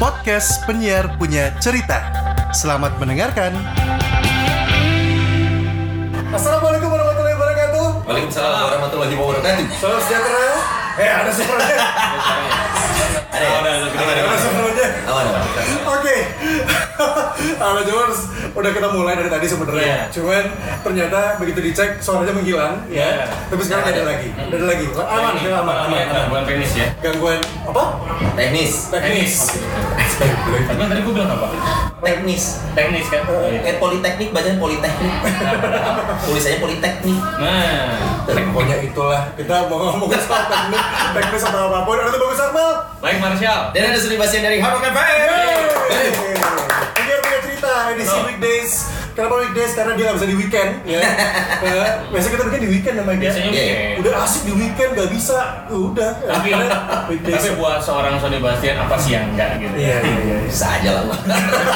Podcast penyiar punya cerita. Selamat mendengarkan. Assalamualaikum warahmatullahi wabarakatuh. Waalaikumsalam warahmatullahi wabarakatuh. Salam sejahtera. Eh, ada semuanya. Ada ya? ada, ada. Halo Jomers, udah kita mulai dari tadi sebenarnya. Iya. Cuman ternyata begitu dicek suaranya menghilang ya. Iya. Tapi sekarang nggak ada lagi. Udah ada lagi. Aman, Ini aman, aman, aman. gangguan teknis ya. Gangguan apa? Teknis. Teknis. Tapi kan tadi gue bilang apa? Teknis. Teknis kan? Kayak politeknik, bacaan politeknik. Tulisannya politeknik. Nah, Pokoknya itulah kita mau ngomong soal teknik, teknis atau apa pun. Ada tuh bagus Akmal. baik Marshall. Dan ada Suri Basian dari Rock FM. Ini punya cerita edisi Oh. Kenapa weekdays? Karena dia nggak bisa di weekend. Ya. Eh, Biasanya kita bikin di weekend namanya. Biasanya Iya, weekend. Udah asik di weekend nggak bisa. Udah. Tapi, weekdays. tapi buat seorang Sony Bastian apa sih yang enggak gitu? Iya iya iya. Bisa aja lah.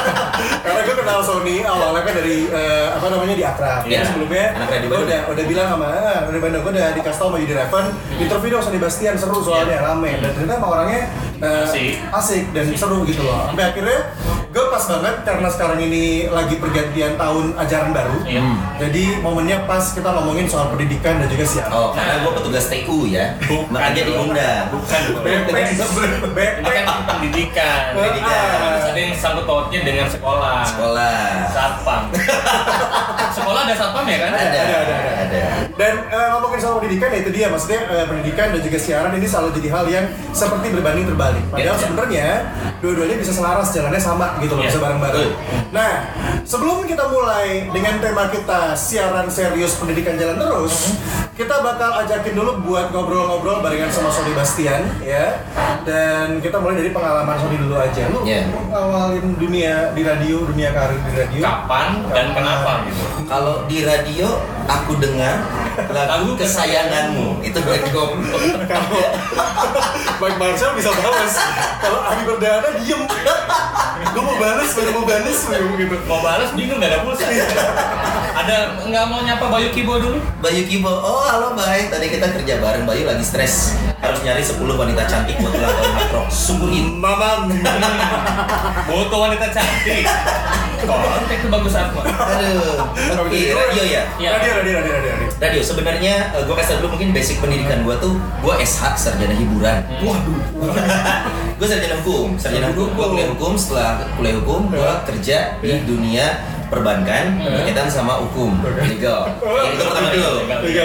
Karena gue kenal Sony awalnya kan dari eh, apa namanya di Akrab. Iya. Kan sebelumnya Anak radio gue Bandung. udah udah bilang sama ah, dari Bandung gue udah dikasih tau sama Yudi Revan interview dong Sony Bastian seru soalnya rame dan ternyata emang orangnya eh, Asik. asik dan seru gitu loh. Sampai akhirnya gue pas banget karena sekarang ini lagi pergantian tahun ajaran baru. Iya. Jadi momennya pas kita ngomongin soal pendidikan dan juga siaran. Oh, karena gue petugas TU ya. Bukan Makanya diundang. Bukan. bukan. Kan pendidikan. Pendidikan. Ada yang sangkut pautnya dengan sekolah. Sekolah. Satpam. sekolah ada satpam ya kan? Ada, Ada, ada, ada. ada. Dan eh, ngomongin soal pendidikan ya itu dia maksudnya eh, pendidikan dan juga siaran ini selalu jadi hal yang seperti berbanding terbalik. Padahal Iya. sebenarnya dua-duanya bisa selaras jalannya sama gitu loh, Iya. bisa bareng-bareng. Nah, sebelum kita mulai dengan tema kita siaran serius pendidikan jalan terus, kita bakal ajakin dulu buat ngobrol-ngobrol barengan sama Sony Bastian ya. Dan kita mulai dari pengalaman Sony dulu aja. Lu Iya. awalin dunia di radio, dunia karir di radio. Kapan dan kenapa gitu? Kalau di radio aku dengar lagu Lagu kesayanganmu itu gue goblok. Mike Marshall bisa balas kalau Adi Perdana diem gue mau balas baru mau balas gitu Mau balas bingung gak ada pulsa. ada nggak mau nyapa Bayu Kibo dulu? Bayu Kibo, oh halo Bay, tadi kita kerja bareng Bayu lagi stres harus nyari 10 wanita cantik buat ulang tahun hard rock. Sungguhin. mamam Foto wanita cantik. Kontak tuh bagus apa? Aduh. Oke, radio ya. Iya. radio radio radio radio radio Radio sebenarnya gue kasih dulu mungkin basic pendidikan gue tuh gue SH sarjana hiburan. Waduh gue sarjana hukum, sarjana hukum. Gue kuliah hukum setelah kuliah hukum gue kerja di dunia perbankan berkaitan sama hukum legal. Itu pertama dulu. iya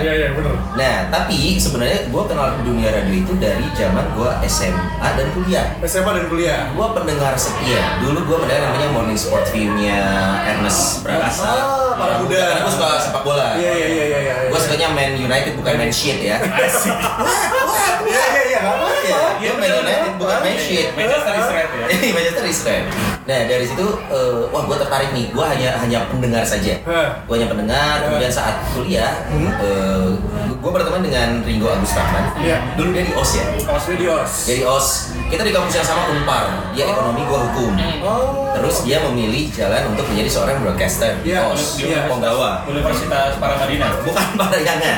iya iya benar Nah, tapi sebenarnya gue kenal dunia radio itu dari zaman gue SMA dan kuliah. SMA dan kuliah Gue pendengar setia. Dulu gue mendengar namanya Morning Sport View-nya Ernest Prakasa. ah para muda Karena gue suka sepak bola. iya iya iya iya iya Gue sukanya Man United bukan Man Shit ya. iya iya iya nggak apa Iya, Iya, Man bener. United bukan Man Shit. Manchester is red ya. Manchester is red. Nah dari situ, eh, wah gue tertarik nih. Gue hanya hanya pendengar saja. Gue hanya pendengar. Kemudian saat kuliah, Hmm. gue berteman dengan Ringo Agus Rahman. Iya. Dulu dia di OS ya. Os Videos Jadi OS, kita di kampus yang sama Unpar. Dia ekonomi, gue hukum. oh Terus dia memilih jalan untuk menjadi seorang broadcaster di Iya, OS, iya. Ponggawa. Universitas Paramadina. Bukan Parayangan,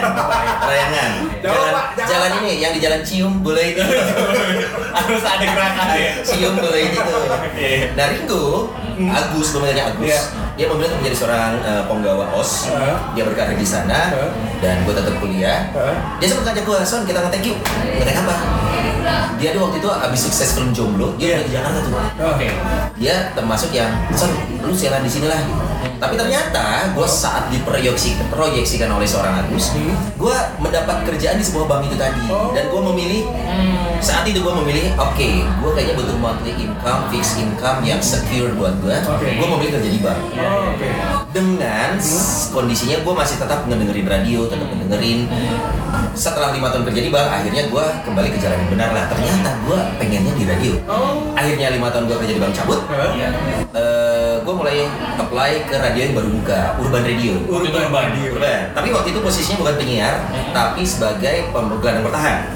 Parayangan. Jangan, Jalan, jalan ini yang di jalan Cium boleh itu. Harus ada gerakan ya. Cium boleh itu. Iya. Nah Ringo, Agus, namanya Agus. Iya. Dia memilih untuk menjadi seorang eh, penggawa OS. Heeh. Dia berkarir di sana Heeh. dan gue tetap kuliah. Heeh. Dia sempat ngajak gue, Son kita nge-thank you. Nge-thank apa? Dia tuh waktu itu abis sukses film Jomblo, dia Iya. udah di Jakarta tuh. Oke. Dia termasuk yang, Son lu siaran di sini lah. Tapi ternyata gue saat diproyeksikan proyeksikan oleh seorang Agus, Hmm. gue mendapat kerjaan di sebuah bank itu tadi, Oh. dan gue memilih saat itu gue memilih, oke, gue kayaknya butuh monthly income, fixed income yang secure buat gue. Oke. Gue memilih kerja di bank. Oh, Dengan Hmm. kondisinya gue masih tetap ngedengerin radio, tetap ngedengerin. Setelah lima tahun kerja di bank, akhirnya gue kembali ke jalan yang benar lah. Ternyata gue pengennya di radio. oh Akhirnya lima tahun gue kerja di bank cabut. Hah? Iya. gue mulai apply ke radio yang baru buka, Urban Radio. Urban. Urban. Tapi waktu itu posisinya bukan penyiar, tapi sebagai pemrograman bertahan.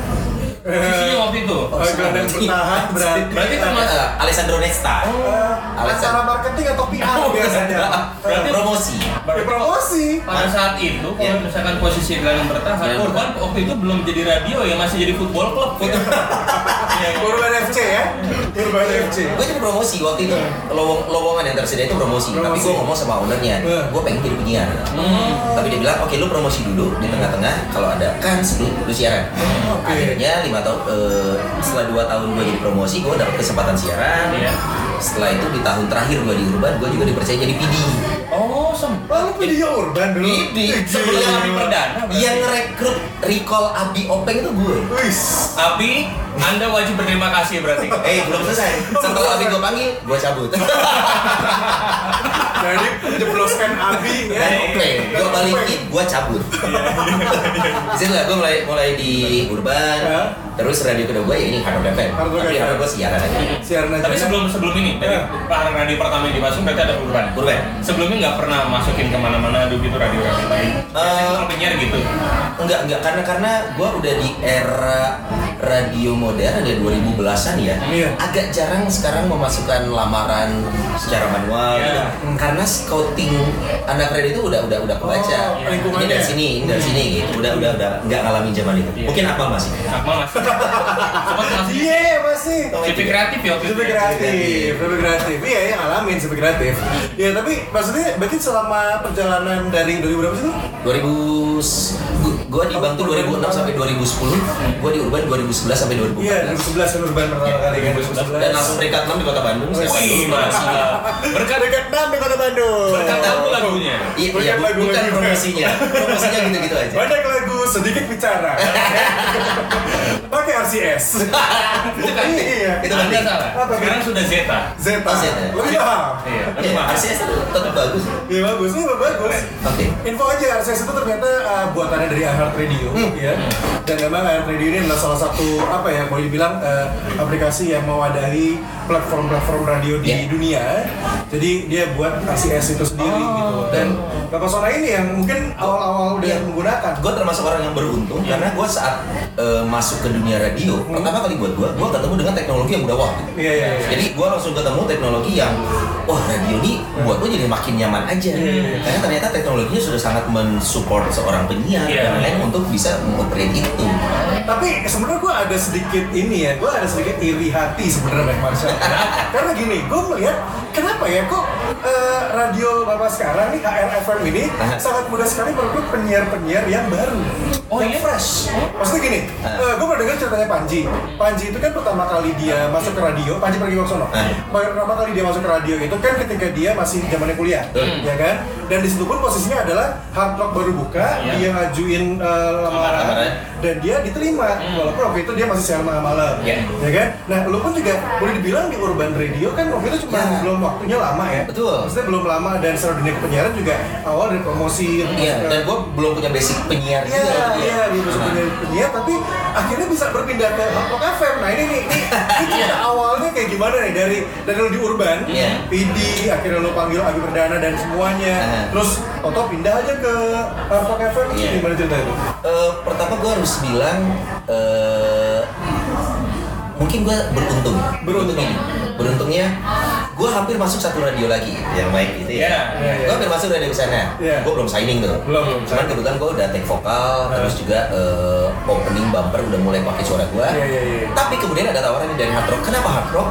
Posisinya waktu itu. Oh, gelandang bertahan berarti Berarti termasuk- Eh, Alessandro Nesta. Eh, acara marketing atau PR biasanya Berarti promosi. Ya, promosi pada saat itu Ya. kalau misalkan posisi gelandang bertahan Gelandang Urban waktu itu belum jadi radio ya masih jadi football club Iya. Urban FC ya? Urban FC. gue jadi promosi waktu itu. Lowong lowongan yang tersedia itu promosi, tapi Promosi. gue ngomong sama ownernya. Eh. gue pengen jadi penyiar. Tapi dia bilang oke lu promosi dulu di tengah-tengah. Kalau ada kans lu, lu siaran. Oke. akhirnya lima tahun eh, setelah dua tahun gue jadi promosi gue dapet kesempatan siaran. Iya. Setelah itu di tahun terakhir gue di Urban gue juga dipercaya jadi PD Oh, sempat. Oh, lu video urban dulu? PD Sebelum Abi Perdana. yang ngerekrut recall Abi Openg itu gue Wis. Abi, Anda wajib berterima kasih berarti. Eh belum selesai. Setelah Abi gue panggil, gue cabut. Jadi jebloskan Abi ya. Dan oke, gue balikin, gue cabut. Di situ lah gue mulai mulai di Urban. Ya. Terus radio kedua gue ya ini Hard Rock FM. Tapi. Hard Rock gue siaran aja. Siaran aja. Tapi sebelum sebelum ini, dari Ya. radio pertama yang dimasukin berarti ada urban. Urban. Sebelumnya nggak pernah masukin ke mana-mana dulu gitu radio-radio lain. Biasanya Eh, penyiar gitu. Enggak, enggak karena karena gue udah di era radio modern ya 2010-an ya. Iya. Agak jarang sekarang memasukkan lamaran secara manual Iya. gitu. Karena scouting anak radio itu udah udah udah kebaca. Oh, ini lingkungannya. dari sini, ini dari sini gitu. Udah udah udah nggak ngalamin zaman itu. Iya. Mungkin Akmal masih. Akmal masih. Iya masih. CV kreatif ya kreatif, lebih kreatif. Iya, yang ngalamin lebih kreatif. Iya, tapi maksudnya berarti selama perjalanan dari 2000 berapa sih lu? 2000 gua di tuh 2006 sampai 2010, gua di Urban 2011 sampai 2014. Iya, 2011 kan urban pertama kali kan 2011. Dan langsung peringkat 6 di Kota Bandung. saya Wih, Bandung. Masih. Berkat dekat enam di Kota Bandung. Berkat tahu lagunya. Iya, Bukan iya, bu- lagu bukan promosinya. Promosinya gitu-gitu aja. Banyak lagu sedikit bicara. Pakai RCS. Itu kan Iya. itu penting. salah. Sekarang sudah Zeta. Zeta. Oh, Zeta. Lebih paham. Iya, Iya, mahal. RCS itu tetap bagus. Iya bagus, ini bagus. Oke. Info aja RCS itu ternyata uh, buatannya dari iHeart Radio ya. Dan memang iHeart Radio ini adalah salah satu apa ya boleh dibilang uh, aplikasi yang mewadahi platform-platform radio di Iya. dunia. Jadi dia buat RCS itu sendiri gitu. Dan Bapak Sona ini yang mungkin awal-awal udah Iya. menggunakan. Gue termasuk orang yang beruntung karena gue saat eh, masuk ke dunia radio pertama kali buat gue, gue ketemu dengan teknologi yang udah wah. gitu. Iya iya iya. Jadi gue langsung ketemu teknologi yang wah radio ini buat gue jadi makin nyaman aja. Iya. Karena ternyata teknologinya sudah sangat mensupport seorang penyiar Iya. dan lain untuk bisa mengoperate itu. Tapi sebenarnya gue ada sedikit ini ya, gue ada sedikit iri hati sebenarnya Marshall. Karena gini, gue melihat kenapa ya kok eh, radio bapak sekarang nih HRFM ini sangat mudah sekali merekrut penyiar-penyiar yang baru, Oh, yang iya? fresh. Maksudnya gini, Ah. gue pernah dengar ceritanya Panji. Panji itu kan pertama kali dia masuk ke radio, Panji pergi Waksono. Ah. Pertama kali dia masuk ke radio itu kan ketika dia masih zamannya kuliah, Hmm. ya kan? Dan di situ pun posisinya adalah hard rock baru buka, Iya. dia ngajuin eh, lamaran dan dia diterima walaupun waktu itu dia masih siaran malam-malam Iya. ya kan nah lu pun juga boleh dibilang di urban radio kan waktu itu cuma Ya. belum waktunya lama ya Betul. maksudnya belum lama dan secara dunia penyiaran juga awal dari promosi Iya, dan gue belum punya basic penyiar Iya, iya, belum punya penyiar, tapi akhirnya bisa berpindah ke Hard Rock FM. Nah ini nih, ini, ini cerita awalnya kayak gimana nih dari dari lu di Urban, Iya. PD, akhirnya lu panggil Abi Perdana dan semuanya, Ah. terus Toto pindah aja ke Hard Rock FM, Iya. gimana cerita itu? Eh, pertama gue harus bilang eh, mungkin gue beruntung Beruntung. ini beruntungnya gue hampir masuk satu radio lagi yang baik gitu ya Iya, iya, iya. gue hampir masuk radio sana Iya. gue belum signing tuh Belum, cuman kebetulan gue udah take vokal Ah. terus juga eh, opening bumper udah mulai pakai suara gue Iya, iya, iya. tapi kemudian ada tawaran dari hard rock kenapa hard rock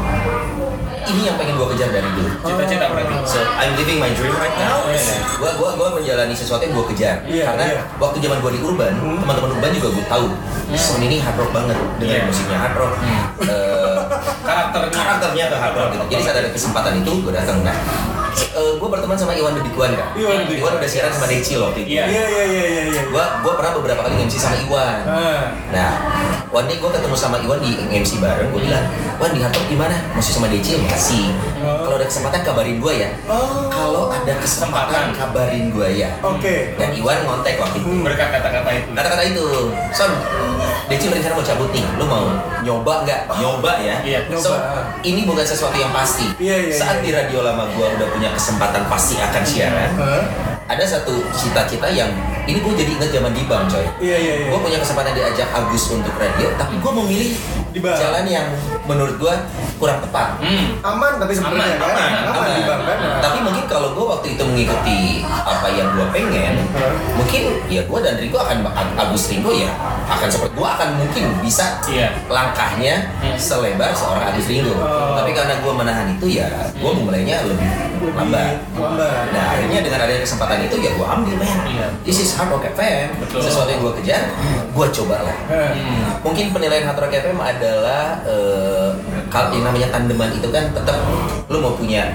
ini yang pengen gue kejar dari dulu Cita-cita berarti. So I'm living my dream right now. Oh. Gua gua gua menjalani sesuatu yang gua kejar. Iya, Karena iya. waktu zaman gua di urban, teman-teman urban juga gua tahu. Sound ini hard rock banget. Dengerin Iya. musiknya hard rock. Eh, Karakternya. karakternya ke hard rock gitu. Jadi saat ada kesempatan itu gua datang. Nah, eh, gua berteman sama Iwan Dedikuan kan. Iwan. Iwan udah siaran sama Deci itu. Iya. Iya, iya, iya, iya, iya. Gua gua pernah beberapa kali MC sama Iwan. Ah. Nah, one day gue ketemu sama Iwan di MC bareng, gue bilang, Wan di Hardrock gimana? Masih sama DC? Masih. Oh. Kalau ada kesempatan kabarin gue ya. Oh. Kalau ada kesempatan kabarin gue ya. Oke. Dan Iwan ngontek waktu itu. Hmm. Berkat kata-kata itu. Kata-kata itu, Son, DC berencana mau cabut nih, lu mau nyoba nggak? Nyoba ya. Iya, So, nyoba. ini bukan sesuatu yang pasti. Iya, iya, Saat iya. di radio lama gue udah punya kesempatan pasti akan siaran. Ada satu cita-cita yang ini gue jadi inget zaman di Bang coy. Iya, iya, iya. Gue punya kesempatan diajak Agus untuk radio, tapi gue memilih Di Bang. jalan yang menurut gue kurang tepat. Hmm. Aman tapi sebenarnya Aman, kan? aman, Aman, Aman. di Bang kan? Tapi mungkin kalau gue waktu itu mengikuti apa yang gue pengen, Hah? mungkin ya gue dan Rico akan Agus Ringo ya akan seperti gue akan mungkin bisa Iya. langkahnya Hmm. selebar seorang Agus Ringo. Oh. Tapi karena gue menahan itu ya gue memulainya lebih Lebih lambat. lambat. Nah akhirnya dengan adanya kesempatan itu ya gue ambil men. Iya. This is Hard Rock FM. Betul. Sesuatu yang gue kejar, gue coba lah. Hmm. Mungkin penilaian Hard Rock FM adalah eh, kalau yang namanya tandeman itu kan tetap lu mau punya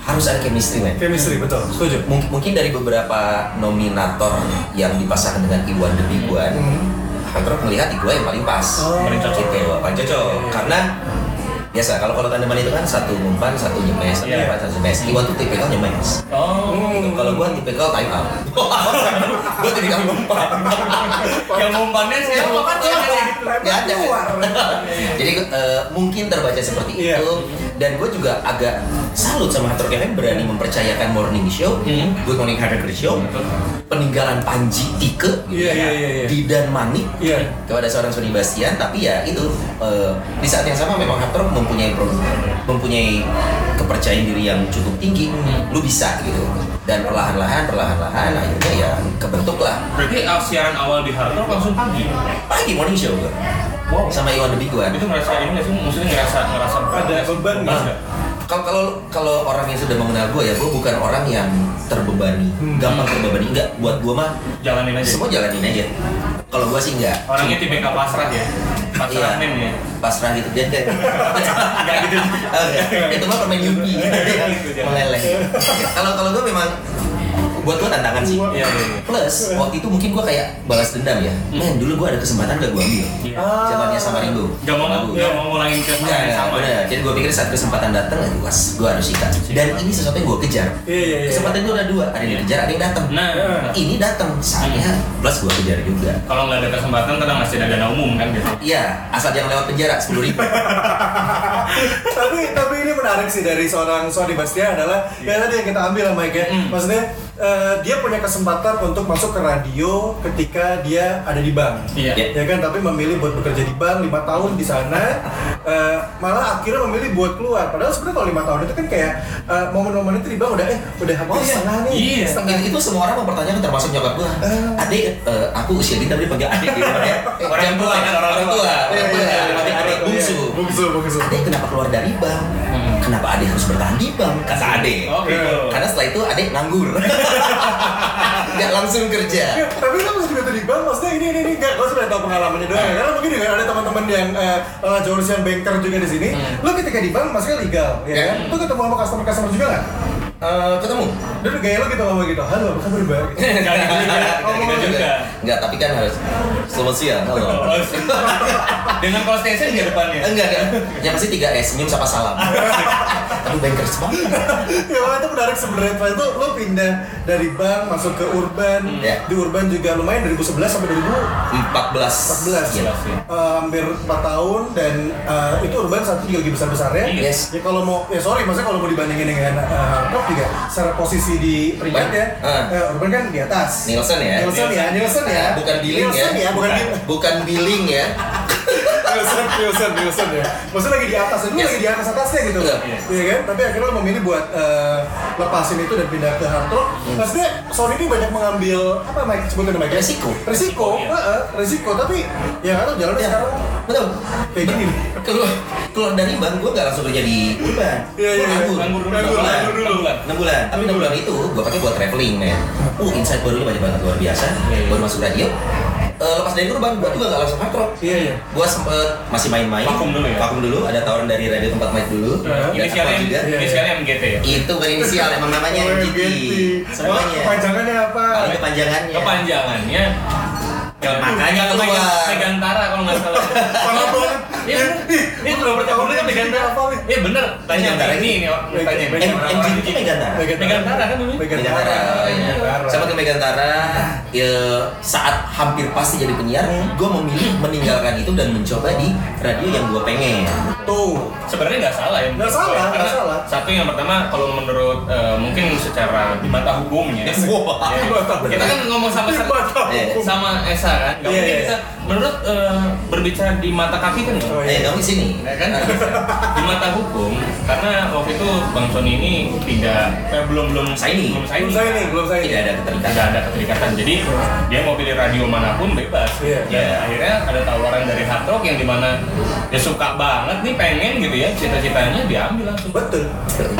harus ada chemistry men. chemistry betul setuju Mungkin, mungkin dari beberapa nominator yang dipasangkan dengan Iwan Big One, Hmm. Hard Rock melihat Iwan yang paling pas. Oh. Paling cocok. Gitu, paling cocok. Karena biasa kalau kalau tandeman itu kan satu ngumpan, satu nyemes, satu Iya. ngumpan, satu nyemes. Iwan tuh tipikal nyemes. Oh. Hmm. Kalau gua tipikal time out. gua tipikal ngumpan. Yang umpannya siapa kan Gak ada. Jadi eh, mungkin terbaca seperti Iya. itu dan gue juga agak salut sama Rock FM berani mempercayakan morning show, Hmm. Good Morning Rock Show, peninggalan Panji Tike, Iya, iya, iya, iya. Didan Manik Iya. kepada seorang Sony Bastian, tapi ya itu eh, di saat yang sama memang Rock mempunyai pro- mempunyai kepercayaan diri yang cukup tinggi, Hmm. lu bisa gitu. Dan perlahan-lahan, perlahan-lahan akhirnya ya kebentuklah Berarti uh, siaran awal di Hard Rock langsung pagi. pagi morning show gue Wow. sama Iwan One. Itu ngerasa ini nggak sih? Maksudnya ngerasa ngerasa Ada beban? Nggak. Kalau kalau kalau orang yang sudah mengenal gue ya, gue bukan orang yang terbebani, Hmm. gampang terbebani. Enggak, buat gue mah Jalanin aja. semua jalanin aja. Kalau gue sih enggak. Orangnya tipikal pasrah ya. Pasrah Iya. ya. Pasrah gitu dia kayak Enggak gitu. Itu mah permain yupi meleleh. Kalau kalau gue memang buat gue tantangan sih. Iya, iya, iya. Plus waktu itu mungkin gue kayak balas dendam ya. Men dulu gue ada kesempatan gak gue ambil. Iya. Ah. Zamannya sama Ringo. Gak mau Lagu. gak mau ngulangin ke enggak, sama. ya? Jadi gue pikir saat kesempatan datang, ya gue gue harus sikat. Dan ini sesuatu yang gue kejar. Iya, iya, iya. Kesempatan itu ada dua, ada yang dikejar, ada yang datang. Nah, Ini datang, saatnya plus gue kejar juga. kalau nggak ada kesempatan tenang masih ada dana umum kan gitu. Iya, asal jangan lewat penjara sepuluh ribu. tapi tapi ini menarik sih dari seorang Sony Bastian adalah ya tadi yang kita ambil sama Mike ya. Hmm. Maksudnya eh, dia punya kesempatan untuk masuk ke radio ketika dia ada di bank. Iya. Iya. Ya kan, tapi memilih buat bekerja di bank lima tahun di sana, eh, malah akhirnya memilih buat keluar. Padahal sebenarnya kalau lima tahun itu kan kayak eh, momen-momen itu di bank udah eh udah habis Oh, iya. setengah nih, Iya. setengah itu, itu semua orang mempertanyakan termasuk nyokap gue. Adik, eh, aku usia dini tapi panggil adik gitu ya. Eh, Orang tua, orang tua. Iya, orang tua, iya, iya, adik iya. bungsu. Bungsu, bungsu. Adik kenapa keluar dari bank? Hmm. Kenapa adik harus bertahan di bank? Kata. Oh gitu. Karena setelah itu adik nganggur. Gak langsung kerja. Ya, tapi kan masih juga di bank, maksudnya ini ini ini enggak, gue sudah tahu pengalamannya doang. ya. Karena mungkin juga ada teman-teman yang eh uh, jurusan banker juga di sini. Lo ketika di bank maksudnya legal, ya Ya. kan? Lo ketemu sama customer customer juga nggak? Eh, ketemu. Dan gaya lo gitu ngomong gitu, halo apa kabar mbak? Enggak gitu juga. Enggak gitu juga. Enggak, tapi kan harus selamat siang. Halo. Oh, Dengan call station di depannya. Enggak, enggak. Yang pasti 3 S, senyum sapa salam. Tapi bankers banget. ya itu menarik sebenarnya. Itu lo pindah dari bank masuk ke urban. Ya. Di urban juga lumayan 2011 sampai 2014. 2014. Iya. Eh, hampir 4 tahun dan eh, itu urban saat itu juga lagi besar-besarnya. Yes. Ya kalau mau, ya sorry, maksudnya kalau mau dibandingin dengan uh, juga secara posisi di peringkat ya, Ah. eh, urban kan di atas. Nielsen ya. Nielsen ya, Nielsen ya. Bukan billing ya. Nielsen ya, bukan billing. Bukan billing ya. Nielsen, Nielsen, Nielsen ya. Maksudnya lagi di atas, Yes. lagi di atas atasnya gitu. Iya. Iya kan? Tapi akhirnya lo memilih buat eh, lepasin itu dan pindah ke hard rock. Maksudnya Sony ini banyak mengambil apa Mike sebutin Mike? ya? Resiko. Resiko, Iya. heeh, resiko. Tapi ya kan jalannya Ya. sekarang Betul. kayak gini. Keluar keluar dari bank gue gak langsung kerja di urban. Iya, iya, iya. nganggur. Nganggur dulu. Enam bulan. Enam bulan. 6 bulan. Tapi 6 bulan itu gue pakai buat traveling, men. Uh, insight barunya banyak banget luar biasa. Iya, iya. Baru masuk radio. Eh, lepas dari urban, gue juga gak langsung rock. Iya, iya. Gue sempet masih main-main. Vakum dulu ya? Vakum dulu. Ada tawaran dari radio tempat mic dulu. Iya. Dan Inisialnya apa juga. Iya, inisialnya MGT ya. Itu berinisial emang namanya MGT. Semuanya. Oh, Panjangannya apa? Paling kepanjangannya. Kepanjangannya Makanya keluar. Megan- Megantara kalau nggak salah. Banget. Iya bener. Ini udah bertahun kan Megantara. Apa nih? Iya bener. Tanya Megantara ini ini. ini tanya. Meg- M- MGT itu Megantara. Megantara kan dulu. Megantara. Megantara. Sama ke Megantara, ya, saat hampir pasti jadi penyiar, gue memilih meninggalkan itu dan mencoba di radio yang gue pengen. Tuh. Sebenarnya nggak salah ya. Nggak salah, nggak salah. Satu yang pertama kalau menurut eh, mungkin secara di mata hukumnya. Ya, hukum. kita kan ngomong sama sama Esa kan. Iya, mungkin iya. kita menurut eh, berbicara di mata kaki kan Oh, Eh, kamu di sini. Ya kan di mata hukum karena waktu itu Bang Sony ini tidak eh, belum belum Signing. belum signing. Belum saya ini, belum saya ini. Tidak ada keterikatan. tidak ada keterikatan jadi dia mau pilih radio mana pun bebas Iya. ya akhirnya ada tawaran dari Hard Rock yang di mana dia suka banget nih pengen gitu ya cita-citanya diambil langsung Betul.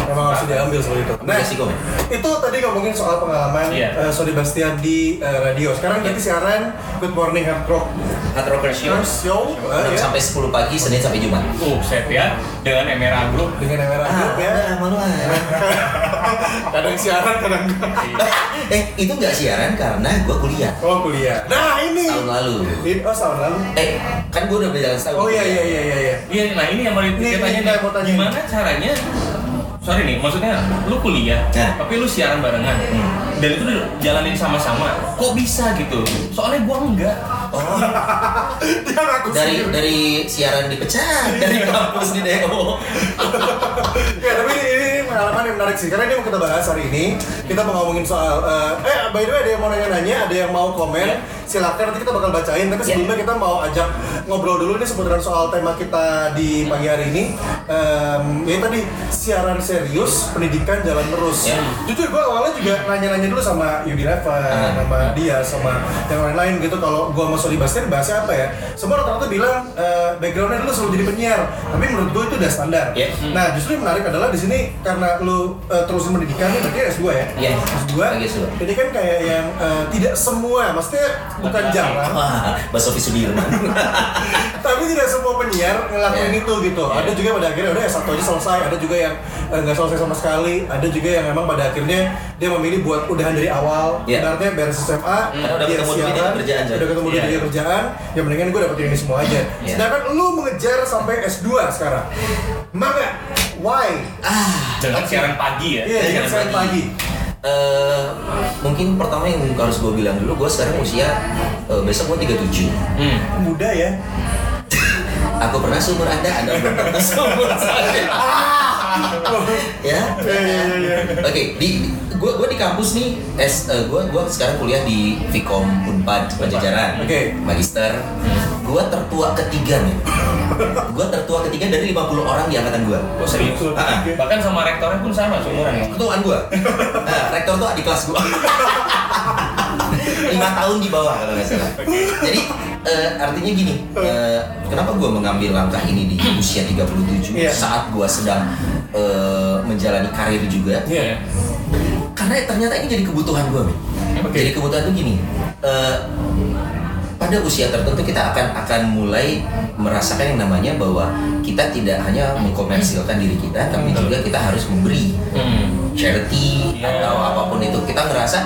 Memang harus diambil seperti itu. Nah, Iya Kom. itu tadi ngomongin soal pengalaman Iya. eh, Sony Bastian di eh, radio. Sekarang jadi siaran Good Morning Hard Rock Hard Rocker Show. Show 6 ya. sampai 10 pagi Senin sampai Jumat. uh set ya dengan Emera Group dengan Emera Group ya. Ah, malu ah. Kadang siaran, kadang eh, itu nggak siaran karena gua kuliah Oh kuliah. Nah ini. tahun lalu. Ini- Oh tahun lalu. Eh, kan gua udah berjalan setahun. Oh iya iya iya iya. iya. iya nah ini yang mau Ini- kita tanya ini nih mau tanya. gimana caranya sorry nih maksudnya lu kuliah Nah. tapi lu siaran barengan dan itu jalanin sama-sama kok bisa gitu soalnya gua enggak Oh, dari sendiri. dari siaran dipecat dari kampus di DO. ya tapi ini, ini pengalaman yang menarik sih karena ini mau kita bahas hari ini kita mau ngomongin soal eh, eh by the way ada yang mau nanya-nanya ada yang mau komen Ya. silakan nanti kita bakal bacain tapi Ya. sebelumnya kita mau ajak ngobrol dulu nih seputaran soal tema kita di pagi hari ini Em, ya tadi siaran serius pendidikan jalan terus Ya. jujur gue awalnya juga nanya-nanya dulu sama Yudi Reva Ah. sama dia sama yang lain-lain gitu kalau gue sama Sony Bastian bahasnya apa ya semua rata-rata bilang eh, backgroundnya dulu selalu jadi penyiar tapi menurut gue itu udah standar Ya. Nah, justru yang menarik adalah di sini karena lu uh, terusin pendidikan berarti S2 ya? Iya. S2. Lagi S2. Ini kan kayak yang uh, tidak semua, maksudnya bukan jarang, Sofi Sudirman. tapi tidak semua penyiar ngelakuin Iya. itu gitu. Iya. Ada juga pada akhirnya udah S1 aja selesai, ada juga yang uh, nggak selesai sama sekali, ada juga yang memang pada akhirnya dia memilih buat udahan dari awal, Iya. ibaratnya beres SMA, Karena udah dia ketemu itu kerjaan, udah ketemu duit Iya. dia kerjaan, ya mendingan gue dapetin ini semua aja. Iya. Sedangkan lu mengejar sampai S2 sekarang. Maka, why? ah, dengan siaran pagi ya Iya, Dari dengan siaran pagi. Eh, mungkin pertama yang harus gue bilang dulu, gue sekarang usia eh, besok gue 37. hmm. Muda ya. Aku pernah seumur anda, anda belum tentu seumur saya. ya. Iya, iya, iya. Oke, di gue gue di kampus nih, S, eh, gue gue sekarang kuliah di Vkom Unpad Pajajaran, Oke. magister. Gue tertua ketiga nih. Gue tertua ketiga dari 50 orang di angkatan gue. Oh serius? Ah, Bahkan sama rektornya pun sama seumuran ya? Ketuaan gue. Nah, rektor tuh adik kelas gue. lima tahun di bawah kalau nggak salah. Jadi eh, artinya gini, eh, kenapa gue mengambil langkah ini di usia 37 Iya. saat gue sedang eh, menjalani karir juga? Iya. Karena ternyata ini jadi kebutuhan gue. Oke. Jadi kebutuhan tuh gini. eh, pada usia tertentu kita akan akan mulai merasakan yang namanya bahwa kita tidak hanya mengkomersilkan diri kita, tapi Betul. juga kita harus memberi Hmm. charity Iya. atau apa pun itu kita ngerasa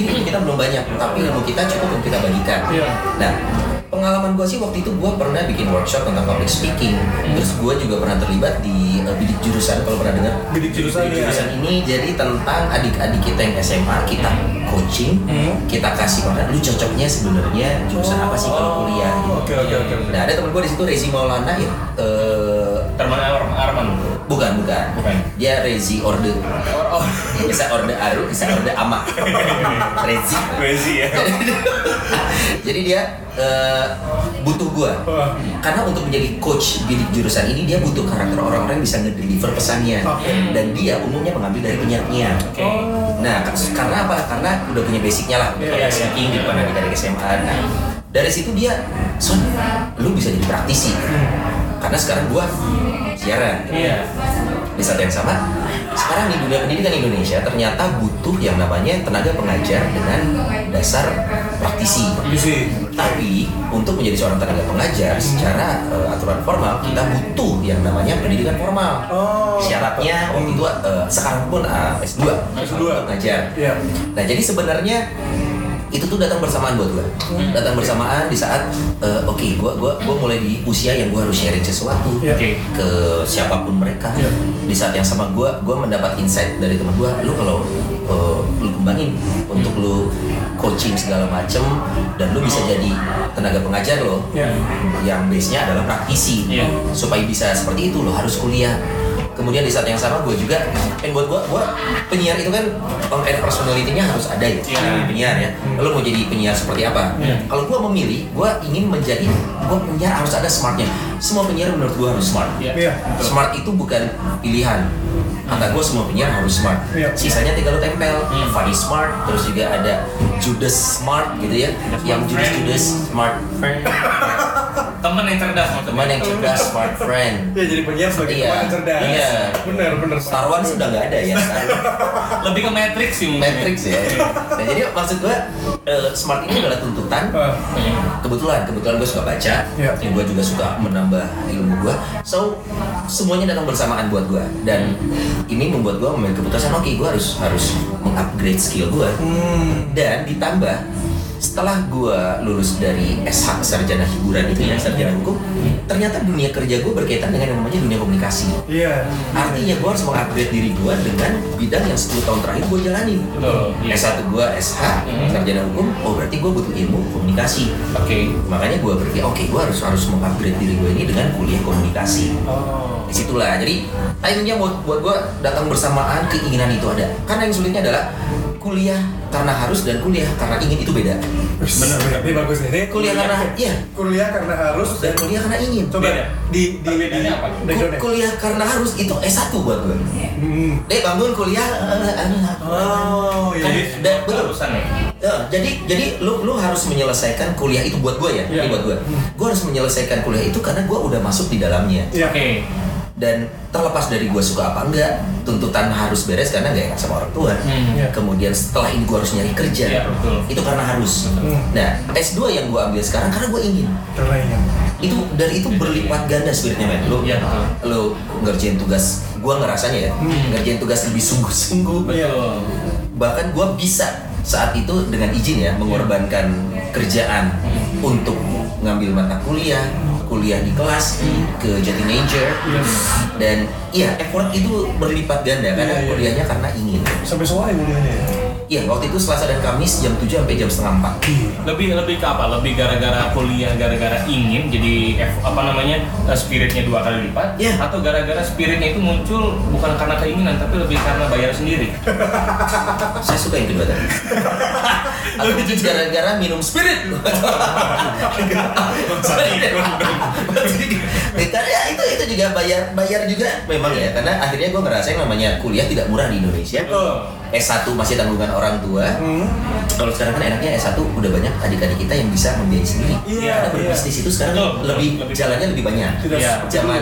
mungkin ilmu kita belum banyak tapi ilmu kita cukup untuk kita bagikan Iya. nah pengalaman gue sih waktu itu gue pernah bikin workshop tentang public speaking terus gue juga pernah terlibat di uh, bidik jurusan kalau pernah dengar Bidik jurusan, Bidik iya. jurusan ini jadi tentang adik-adik kita yang SMA kita coaching Hmm. kita kasih makan lu cocoknya sebenarnya jurusan apa sih kalau kuliah gitu. Oke oke oke. oke. nah ada temen gue di situ Rezi Maulana ya eh, Terman Ar- Arman. bukan bukan Bukan. dia Rezi Orde Oh, bisa orde aru bisa orde ama Rezi Crazy ya. jadi, dia eh, butuh gua Wah. karena untuk menjadi coach bidik jurusan ini dia butuh karakter orang-orang yang bisa ngedeliver pesannya Oke. dan dia umumnya mengambil dari penyiar-penyiar Oke. Nah, k- karena apa? Karena udah punya basicnya lah, Iya, public iya, speaking di depan dari SMA. Nah, dari situ dia, son, lu bisa jadi praktisi. Karena sekarang gua siaran. Iya. Di saat yang sama, sekarang di dunia pendidikan Indonesia ternyata butuh yang namanya tenaga pengajar dengan dasar praktisi. Misi. Tapi untuk menjadi seorang tenaga pengajar secara eh, aturan formal kita butuh yang namanya pendidikan formal. Oh. Syaratnya waktu itu eh, sekarang pun eh, S2 S2. untuk mengajar. Iya. Nah jadi sebenarnya itu tuh datang bersamaan buat gue datang bersamaan di saat eh, oke gue gua gua mulai di usia yang gue harus sharing sesuatu Iya. Oke. ke siapa pun mereka Iya. di saat yang sama gue gue mendapat insight dari teman gue lu kalau eh, lu kembangin untuk lu coaching segala macem dan lu bisa jadi tenaga pengajar lo Iya. yang base nya adalah praktisi Iya. supaya bisa seperti itu lo harus kuliah kemudian di saat yang sama gue juga kan buat gue gue penyiar itu kan on air personality-nya harus ada ya Iya. penyiar ya lo mau jadi penyiar seperti apa Iya. kalau gue memilih gue ingin menjadi gue penyiar harus ada smartnya semua penyiar menurut gue harus smart Iya. Iya. Betul. smart itu bukan pilihan kata gue semua penyiar harus smart Iya. sisanya tinggal lo tempel Hmm. Fanny smart terus juga ada Judas smart gitu ya yang Judas. Judas smart friend Teman yang cerdas maksudnya. teman yang cerdas smart friend Ya jadi penyiar sebagai Iya. teman yang cerdas. Iya. Bener bener. Star Wars sudah nggak ada ya Star. Lebih ke Matrix sih mungkin. Matrix ya nah, jadi maksud gue eh, smart ini adalah tuntutan Ah, kebetulan kebetulan gue suka baca Iya. gue juga suka menambah ilmu gue so semuanya datang bersamaan buat gue dan ini membuat gue memiliki keputusan oke gue harus harus mengupgrade skill gue hmm. dan ditambah setelah gue lulus dari SH sarjana hiburan itu ya sarjana hukum ternyata dunia kerja gue berkaitan dengan yang namanya dunia komunikasi Iya. artinya gue harus mengupgrade diri gue dengan bidang yang 10 tahun terakhir gue jalani Betul. Iya. S1 gue SH sarjana hukum oh berarti gue butuh ilmu komunikasi Oke. makanya gue berpikir oke gue harus harus mengupgrade diri gue ini dengan kuliah komunikasi Oh. di situlah jadi timingnya buat buat gue datang bersamaan keinginan itu ada karena yang sulitnya adalah kuliah karena harus dan kuliah karena ingin itu beda Bener bener. Ini bagus nih. Ini kuliah karena iya kuliah karena harus dan kuliah karena ingin coba Beda. di di di Perbedaannya apa? Ku- kuliah karena harus itu S1 buat gue Hmm. deh bangun kuliah eh, eh, Oh Kan, iya. dan betul Harusan ya. Ya, jadi jadi lu lu harus menyelesaikan kuliah itu buat gue ya, Iya. ini buat gue. Gue harus menyelesaikan kuliah itu karena gue udah masuk di dalamnya. Iya. Oke. Dan terlepas dari gue suka apa enggak, tuntutan harus beres karena gak enak sama orang tua. Hmm. Iya. Kemudian setelah ini gue harus nyari kerja, Iya, betul. itu karena harus. Hmm. Nah S2 yang gue ambil sekarang karena gue ingin. Itu dan itu berlipat ganda spiritnya men. Lu Iya, betul. lu ngerjain tugas, gue ngerasanya ya, Hmm. ngerjain tugas lebih sungguh-sungguh Betul. bahkan gue bisa saat itu dengan izin ya mengorbankan kerjaan untuk ngambil mata kuliah kuliah di kelas ke Jati Nature Yes. dan iya effort itu berlipat ganda karena Iya, iya. kuliahnya karena ingin Sampai sore kuliahnya ya. Iya waktu itu Selasa dan Kamis jam 7 sampai jam setengah 4 Lebih lebih ke apa? Lebih gara-gara kuliah, gara-gara ingin jadi F- apa namanya eh, spiritnya dua kali lipat? Iya. Atau gara-gara spiritnya itu muncul bukan karena keinginan tapi lebih karena bayar sendiri? saya suka yang kedua tadi atau gara-gara minum spirit ya itu juga bayar bayar juga memang ya karena akhirnya gue ngerasain namanya kuliah tidak murah di Indonesia Betul. S1 masih tanggungan orang tua Hmm. kalau sekarang kan enaknya S1 udah banyak adik-adik kita yang bisa membiayai sendiri Iya, karena iya. berbisnis itu sekarang Betul, betul. lebih Lebih- jalannya lebih banyak Tidak Iya. zaman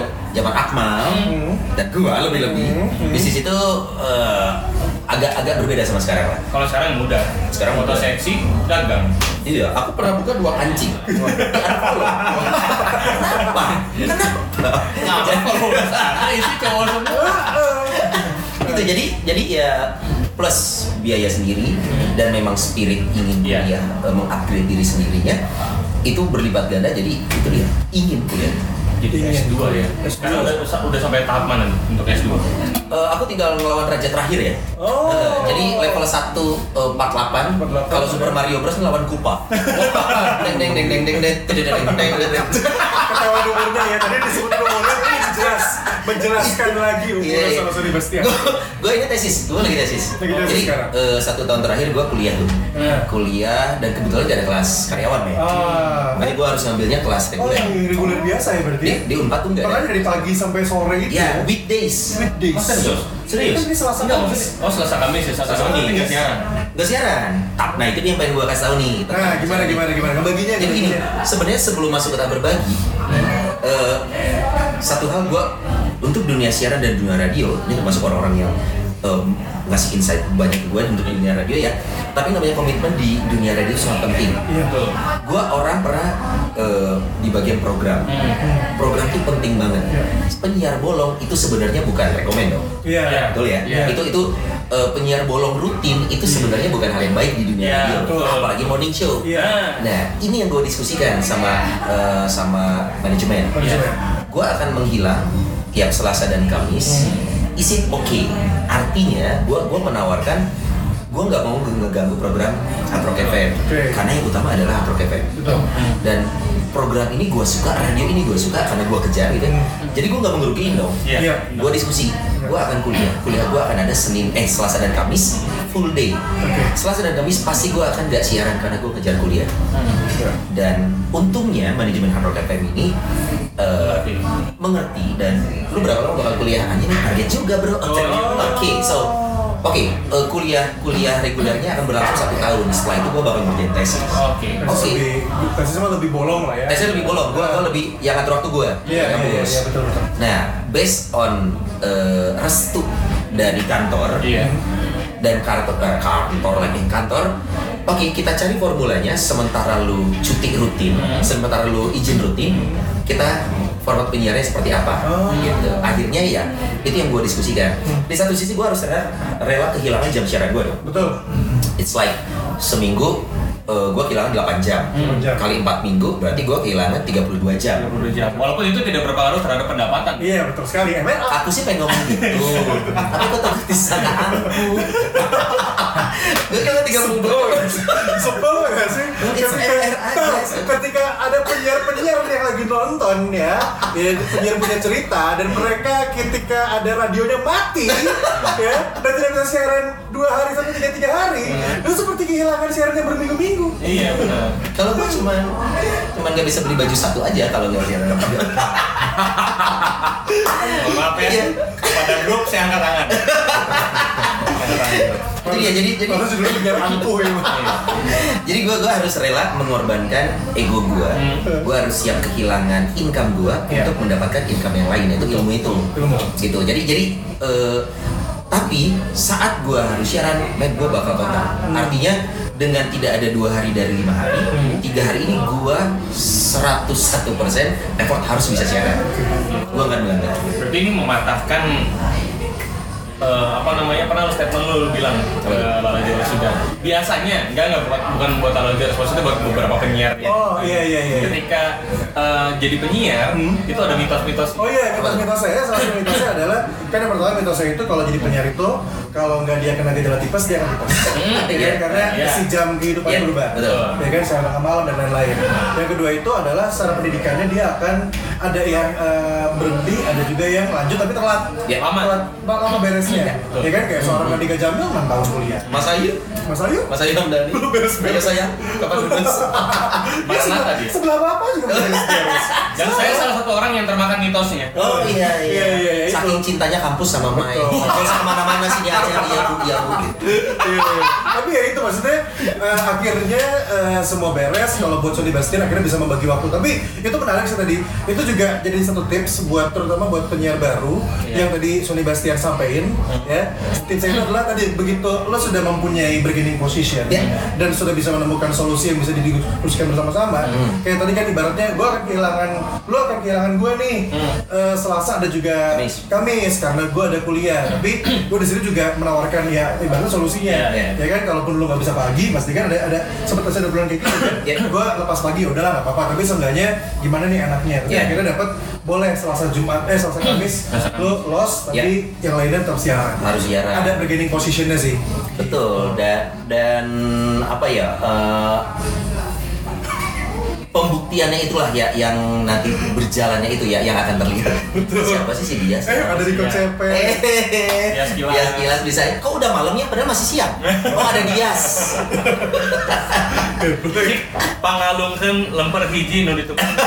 Akmal Hmm. dan gua lebih lebih Hmm, bisnis itu eh, agak-agak berbeda sama sekarang lah Kalau sekarang mudah. Sekarang mudah. seksi, dagang. Iya, aku pernah buka dua kancing. Kenapa? Kenapa? Kalau sana isi cowok semua? itu jadi jadi ya plus biaya sendiri dan memang spirit ingin Iya. kuliah eh, mengupgrade diri sendirinya itu berlipat ganda jadi itu dia ingin kuliah. Jadi Ingin. S2 ya. S2. Sekarang udah, udah sampai tahap mana nih untuk S2? Eh, aku tinggal ngelawan raja terakhir ya. Oh. Eh, jadi level 1 eh, 48. 48. Kalau Super Mario Bros ngelawan Koopa. deng deng deng deng deng deng deng deng deng deng deng. Ketahuan umurnya ya. Tadi disebut umurnya ini jelas menjelaskan lagi Iya, umurnya iya. sama Sony Bastian. gue ini tesis, gue lagi tesis. Lagi tesis Jadi sekarang. eh, satu tahun terakhir gue kuliah tuh, Nah. kuliah dan kebetulan gak ada kelas karyawan ya. Ah. Makanya gue harus ngambilnya kelas Oh, reguler. yang reguler biasa ya berarti? Di, di Unpad tuh nggak Makanya ada. dari pagi sampai sore itu Ya, weekdays. Weekdays. Masa serius? Serius? Kan ini Selasa Enggak Kamis. oh selasa kamis ya, selasa kamis nggak siaran. Gak siaran. Tap, nah itu dia yang pengen gue kasih tahu nih. Nah, gimana gimana gimana? Ngebaginya Jadi gini, sebenarnya sebelum masuk ke tak berbagi, eh, satu hal gue untuk dunia siaran dan dunia radio, ini termasuk orang-orang yang em, ngasih insight banyak gue untuk dunia radio ya. tapi namanya komitmen di dunia radio itu sangat penting. Iya. Betul. Gua orang pernah eh, di bagian program. Program itu penting banget. Penyiar bolong itu sebenarnya bukan rekomend dong. Iya. Iya. Betul ya? Iya. Itu itu eh, penyiar bolong rutin itu sebenarnya bukan hal yang baik di dunia Iya, radio, betul. apalagi morning show. Iya. Nah, ini yang gue diskusikan sama eh, sama manajemen. Manajemen. Gue akan menghilang tiap Selasa dan Kamis. Is it okay? Artinya, gue gua menawarkan gue nggak mau ngeganggu program Hard Rock FM Oke. karena yang utama adalah Hard Rock FM Betul. dan program ini gue suka radio ini gue suka karena gue kejar gitu jadi gue nggak mengerugiin dong Iya. Iya. gue diskusi gue akan kuliah kuliah gue akan ada senin eh selasa dan kamis full day selasa dan kamis pasti gue akan nggak siaran karena gue kejar kuliah Iya. dan untungnya manajemen Hard Rock FM ini eh, Mengerti. dan lu berapa lama bakal kuliah anjing target juga bro oke Oh. so oke eh, kuliah kuliah regulernya akan berlangsung satu tahun setelah itu gue bakal ngerjain tesis Oke. Tesis Oke. lebih, tesis mah lebih bolong lah ya. tesnya lebih bolong gue gue lebih yang ngatur waktu gue Iya, iya, iya, iya, betul betul. Nah, based on eh, restu dari kantor Iya. dan kantor eh, kantor lagi kantor, oke kita cari formulanya. Sementara lu cuti rutin, Hmm. sementara lu izin rutin, kita format penyiarnya seperti apa, Oh. gitu. Akhirnya ya itu yang gue diskusikan. Di satu sisi gue harus rela, rela kehilangan jam siaran gue dong. Betul. It's like seminggu gue kehilangan 8 jam. Hmm. Jam. Kali 4 minggu berarti gue kehilangan 32 jam. 32 jam. Walaupun itu tidak berpengaruh terhadap pendapatan. Iya betul sekali. MNA. Aku sih pengen ngomong gitu, tapi kok takut disangka aku. Gue kira tiga puluh dua. Sebel gak sih? It's Ketika, ada penyiar-penyiar yang lagi nonton ya, ya penyiar punya cerita dan mereka ketika ada radionya mati ya dan tidak bisa siaran dua hari sampai tiga tiga hari, itu seperti kehilangan siarannya berminggu-minggu. Iya benar. Kalau gue cuman cuman gak bisa beli baju satu aja kalau nggak. Mohon Maaf ya. Iya. Kepada grup saya angkat tangan. Itu dia jadi jadi penyiar ampuh ya. jadi gue gue harus rela mengorbankan ego gue. Hmm. Gue harus siap kehilangan income gue Iya. untuk mendapatkan income yang lain itu ilmu itu. Ilmu. Gitu. Jadi jadi eh, tapi saat gue harus siaran, gue bakal total. Artinya dengan tidak ada dua hari dari lima hari, tiga hari ini gue 101% effort harus bisa siaran. Gue akan melanggar. Berarti ini mematahkan eh, apa namanya pernah lu statement lu, lu bilang ke Lala Jawa sudah biasanya enggak enggak bukan, bukan buat Lala Jawa maksudnya buat beberapa penyiar ya Oh iya iya iya. ketika eh, jadi penyiar Hmm. itu ada mitos-mitos Oh iya, mitos-mitos saya salah satu mitosnya adalah kan yang pertama mitosnya itu kalau jadi penyiar itu kalau nggak dia kena gejala tipes dia akan tipes. Hmm, Ya kan? Karena Iya. si jam kehidupan Iya, berubah. betul. Ya kan siang tengah malam dan lain-lain. Yang kedua itu adalah secara pendidikannya dia akan ada yang eh, berhenti, ada juga yang lanjut tapi telat. Ya, lama. Telat, lama beresnya. Betul. Ya kan kayak seorang Andika Jamil 6 tahun kuliah. Mas Ayu, Mas Ayu? Mas Ayu Hamdani. Belum beres-beres. Ayo saya, kapan lulus? Dia Maranatha sebelah, dia. sebelah bapak juga beres-beres. dan saya salah satu orang yang termakan mitosnya Oh iya iya. Iya, iya, iya, Saking itu. cintanya kampus sama Mai. Kalau sama mana-mana sih dia aja iya bu iya bu. Iya, iya. Tapi ya itu maksudnya eh, akhirnya eh, semua beres kalau buat Sony Bastian akhirnya bisa membagi waktu. Tapi itu menarik sih tadi. Itu juga jadi satu tips buat terutama buat penyiar baru Iya. yang tadi Sony Bastian sampaikan ya. Tipsnya itu adalah tadi begitu lo sudah mempunyai bargaining position Iya. dan sudah bisa menemukan solusi yang bisa didiskusikan bersama-sama. Kayak tadi kan ibaratnya gue akan kehilangan lo akan kehilangan gue nih Eh, Selasa ada juga Kamis. Kamis karena gue ada kuliah. Tapi gue di sini juga menawarkan ya ibaratnya solusinya Iya, iya. ya kan kalaupun lu nggak bisa pagi pasti kan ada ada sempat ada bulan kayak gitu kan Iya. gue lepas pagi ya udahlah nggak apa-apa tapi seenggaknya gimana nih enaknya tapi Iya. akhirnya dapat boleh selasa jumat eh selasa kamis Selasa lu los tapi yang lainnya tetap siaran Harus siaran. ada bargaining positionnya sih Betul dan dan apa ya eh, pembuktiannya itulah ya yang nanti berjalannya itu ya yang akan terlihat. Siapa sih si dia? eh ada di. CP Eh, Kilas. Dias Kilas bisa. Kok udah malamnya padahal masih siang. Oh ada Dias. pangalungkeun lemper hiji nu ditukar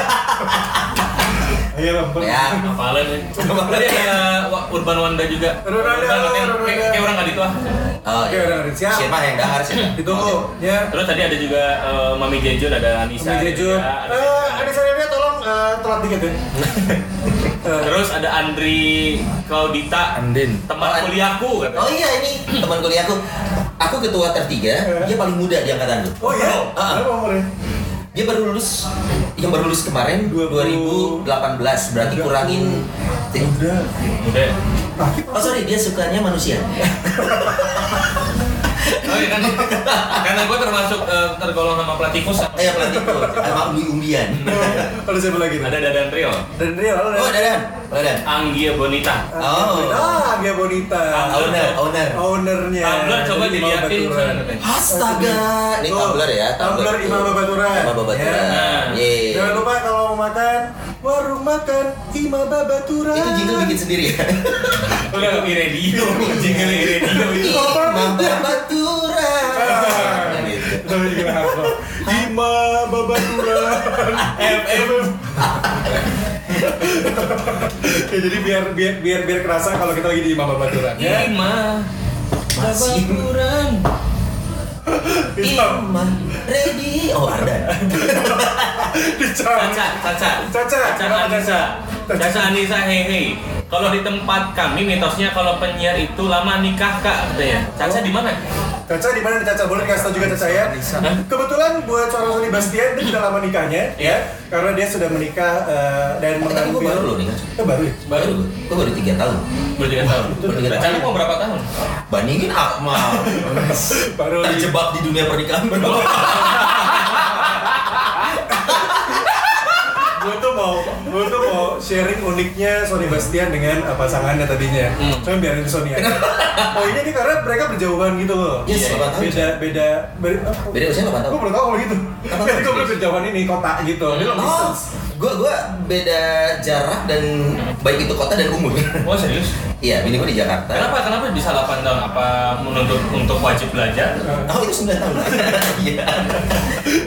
ayo lempar Ya. apalan ya tadi ada Wa- Urban Wanda juga Urban Wanda, kayak orang gitu ah Oh, Oke, udah ada. Siap. Siapa yang dahar sih? ditunggu ya terus tadi ada juga eh, Mami Jejun ada Anissa Sampai ada Jejun eh ada saya tolong eh, telat dikit ya Eh, terus ada Andri Claudita Andin. teman Oh, kuliahku katanya. Oh iya ini teman kuliahku. aku ketua tertiga, dia paling muda di angkatan tuh. Oh iya? Ah. Berapa umurnya? Dia baru lulus yang baru lulus kemarin 20. 2018 berarti kurangin Udah. Udah. Oh sorry dia sukanya manusia. Oh iya kan, karena gue termasuk eh, tergolong sama platikus Eh ya pelatih tuh sama umbi-umbian. Kalau siapa lagi ada Dadan Trio, Dan Rio, halo Oh Dadan, Dadan. Anggia Bonita. Oh. Ah, dia Bonita. Owner, owner. Ownernya. Tumblr coba katanya. Astaga, ini Tuh, Tumblr ya, Tumblr Imam Babaturan. Imam Babaturan. Ya. Yeay. Jangan lupa kalau mau makan warung makan Imam Babaturan. Itu jingle bikin sendiri ya. Udah di radio, jingle di radio itu. Imam Babaturan. Gitu. Imam Babaturan. FM. ya jadi biar biar biar biar kerasa kalau kita lagi di Imam Babaturan ya. Ima. Babaturan. Imam ready. Oh ada. Caca, Caca, Caca. Caca Anissa, Caca Anissa, hei. Kalau di tempat kami mitosnya kalau penyiar itu lama nikah kak katanya. Caca di mana? Caca di mana nih Caca? Boleh dikasih tau juga Caca ya? Kebetulan buat seorang Sony Bastian dia sudah lama nikahnya ya, karena dia sudah menikah eh, dan gue mengambil. baru loh nih kan. Eh, baru ya? Baru, gue baru tiga tahun. Bertiga tahun. Bertiga tahun. Caca mau berapa tahun? Bandingin Akmal. Baru Terjebak di dunia pernikahan. gue tuh mau gue tuh mau sharing uniknya Sony Bastian dengan uh, pasangannya tadinya. Hmm. Cuma biarin Sony aja. Oh ini nih karena mereka berjauhan gitu loh. Yes, Iya, 8 tahun. Beda beda beda. Beda usia 8 tahun. Gue belum tahu kalau gitu. Gue belum berjauhan ini kota gitu. Dia long Oh, distance. gue gue beda jarak dan baik itu kota dan umur. Oh serius? Iya, bini gue di Jakarta. Kenapa? Kenapa bisa 8 tahun? Apa menuntut untuk wajib belajar? Oh itu 9 tahun. Iya.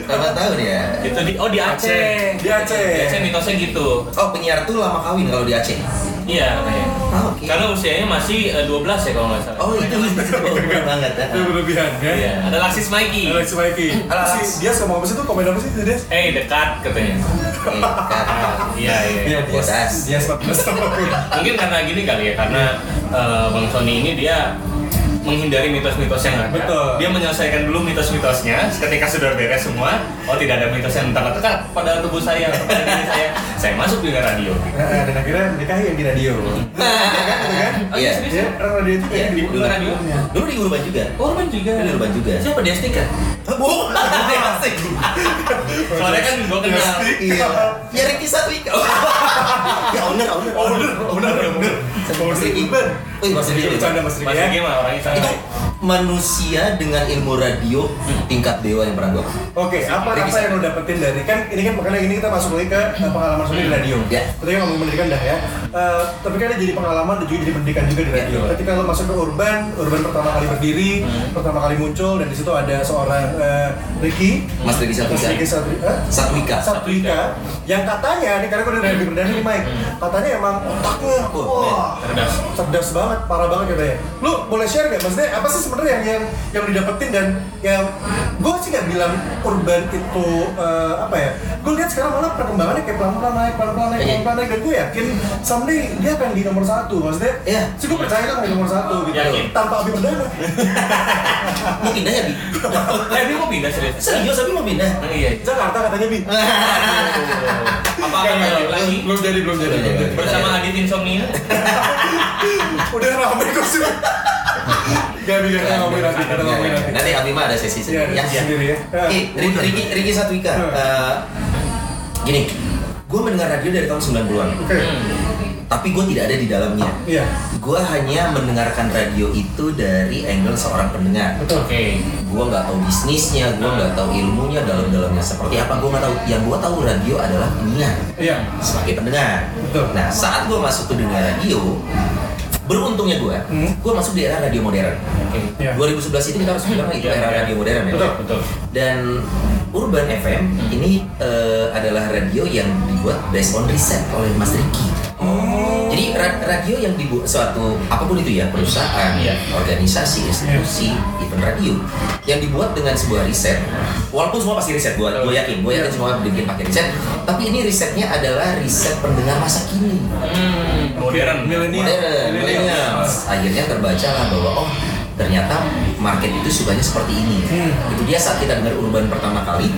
8 tahun ya. Itu di oh di Aceh. Di Aceh. Di Aceh mitosnya gitu. Oh penyiar tuh lama kawin kalau di Aceh. Iya katanya. Oh, oke. Karena usianya masih eh, 12 ya kalau nggak salah. Oh itu bener banget ya. Itu berlebihan kan? Iya. Ada Laksis Mikey. Alex Mikey. Alex. Si dia ngomong apa sih tuh? Komen apa sih dia? Eh dekat katanya. Iya iya. Iya, dia Bodas. dia 14 tahun. Mungkin karena gini kali ya, karena eh, Bang Sony ini dia menghindari mitos-mitos yang ada. Betul. Dia menyelesaikan dulu mitos-mitosnya. Ketika sudah beres semua, oh tidak ada mitos yang terlekat pada tubuh saya, pada diri saya. Saya masuk di radio. Nah, dan akhirnya nikahi yang di radio. Oh, Iya. serius? Dia orang radio juga Iya, ya, di Dulu radio. Dulu di Urban juga. Korban juga. Dulu di Urban juga. Siapa dia stiker? Bu, asik. Soalnya kan gue kenal. Iya. Ya Ricky Satwika. ya owner, owner. Owner, owner, owner. Mas. Wih, Mas Ricky. Bercanda Mas Riki Mas ya. Riki mah orangnya Itu santai. manusia dengan ilmu radio tingkat dewa yang pernah gua. Oke, apa apa yang lo dapetin dari kan ini kan makanya ini kita masuk lagi ke uh, pengalaman di radio. Ya. Ketika ngomong pendidikan dah ya. Uh, tapi kan ini jadi pengalaman dan juga jadi pendidikan juga di radio. betul. Ketika lo masuk ke urban, urban pertama kali berdiri, pertama kali muncul dan di situ ada seorang uh, Ricky, Mas Ricky Mas Satwika. Ricky Satwika, Satwika. Satwika, yang katanya nih karena gue udah lebih berdana nih Mike, katanya emang otaknya wah Cerdas. cerdas banget, parah banget katanya. Lu boleh share nggak? Maksudnya apa sih sebenarnya yang yang yang didapetin dan yang gue sih nggak bilang urban itu eh, apa ya? Gue lihat sekarang malah perkembangannya kayak pelan-pelan naik, pelan-pelan naik, Iya. pelan-pelan naik dan gue yakin someday dia akan di nomor satu. Maksudnya, Iya. sih gue percaya kan di nomor satu gitu. Yakin. Tanpa Abi Perdana. Mau pindah ya, Bi? Eh dia mau pindah serius? Serius, tapi mau pindah. Oh, Iya. Jakarta katanya Bi. Apa akan lagi? Belum jadi, belum jadi. belum jadi. Bersama Adit Insomnia? Udah ramai kok sih. Gak bisa kita ngomongin nanti, kita ngomongin nanti. Nanti Abi mah ada sesi sendiri. sesi sendiri ya. Oke, Ricky, Ricky Satwika. Hmm. Eh, gini, gue mendengar radio dari tahun 90-an. Oke. Tapi gue tidak ada di dalamnya. Iya. Gue hanya mendengarkan radio itu dari angle seorang pendengar. Betul. Oke. Gue nggak tahu bisnisnya, gue nggak tahu ilmunya dalam-dalamnya seperti apa. Gue nggak tahu. Yang gue tahu radio adalah penyiar Iya. sebagai pendengar. Betul. Nah, saat gue masuk ke dunia radio, beruntungnya gue, Hmm. gue masuk di era radio modern. Oke. Iya. 2011 itu kita harus bilang itu era iya. radio modern ya. Betul. Betul. Dan Urban FM ini eh, adalah radio yang dibuat based on riset oleh Mas Riki. Jadi ra- radio yang dibuat suatu apa pun itu ya perusahaan, Iya. organisasi, institusi, event radio yang dibuat dengan sebuah riset. Walaupun semua pasti riset, gua, gua yakin, gua yakin semua bikin pakai riset. Tapi ini risetnya adalah riset pendengar masa kini, Hmm, modern. Milenial. modern, Milenial. Akhirnya terbaca lah bahwa oh ternyata market itu sukanya seperti ini. Itu dia saat kita dengar urban pertama kali,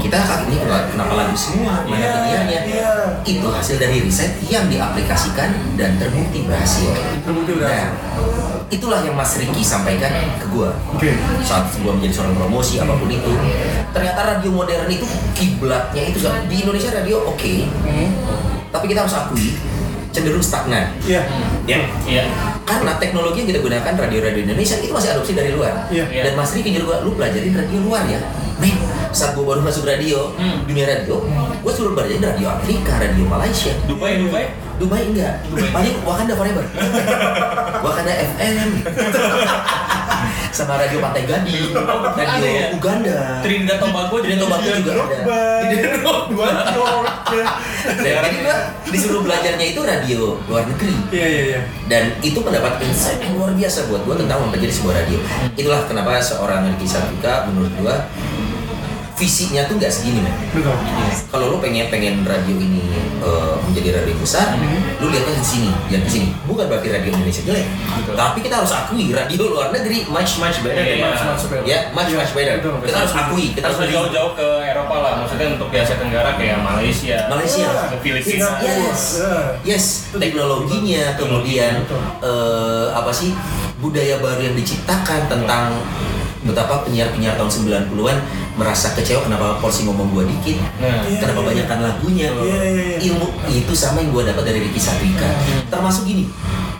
kita kaget ini kenapa- lagu semua, mana Iya, penyiarnya. iya. Itu hasil dari riset yang diaplikasikan dan terbukti berhasil. Terbukti berhasil. Nah, itulah yang Mas Riki sampaikan ke gua Oke. saat gua menjadi seorang promosi apa pun itu ternyata radio modern itu kiblatnya itu di Indonesia radio oke tapi kita harus akui cenderung stagnan. Iya. ya. Iya. karena teknologi yang kita gunakan radio-radio Indonesia itu masih adopsi dari luar. Iya. dan Mas Riki gua lu pelajarin radio luar ya. Men saat gua baru masuk radio Hmm. dunia radio gua suruh belajarin radio Amerika radio Malaysia. Dubai, Dubai. Dubai enggak. Paling Wakanda Forever. Wakanda FM sama radio Pantai Gading radio ya? Uganda. Trinidad Tobago Trinidad Tobago juga ada. Dan jadi gua disuruh belajarnya itu radio luar negeri. Iya iya iya. dan itu mendapat insight yang luar biasa buat gua tentang mempelajari sebuah radio. Itulah kenapa seorang Ricky Satika menurut gua visinya tuh nggak segini men Betul. kalau lu pengen pengen radio ini uh, menjadi radio besar, lu lihatnya di sini, lihat di sini. Bukan berarti radio Indonesia jelek, Betul. tapi kita harus akui radio luar negeri much much better. Iya. than Much, much better. Ya, much much better. Betul. Kita harus akui, kita harus jauh-jauh ke Eropa lah, maksudnya untuk di Asia Tenggara kayak Malaysia. Malaysia. ke Filipina. Singapura. Yes, yes. Teknologinya, kemudian Betul. eh, apa sih budaya baru yang diciptakan tentang betapa penyiar-penyiar tahun 90-an merasa kecewa kenapa porsi ngomong gua dikit, Nah, Iya, kenapa iya. banyakkan lagunya. Iya, iya, iya. Ilmu itu sama yang gua dapat dari Ricky Satrika. Termasuk gini,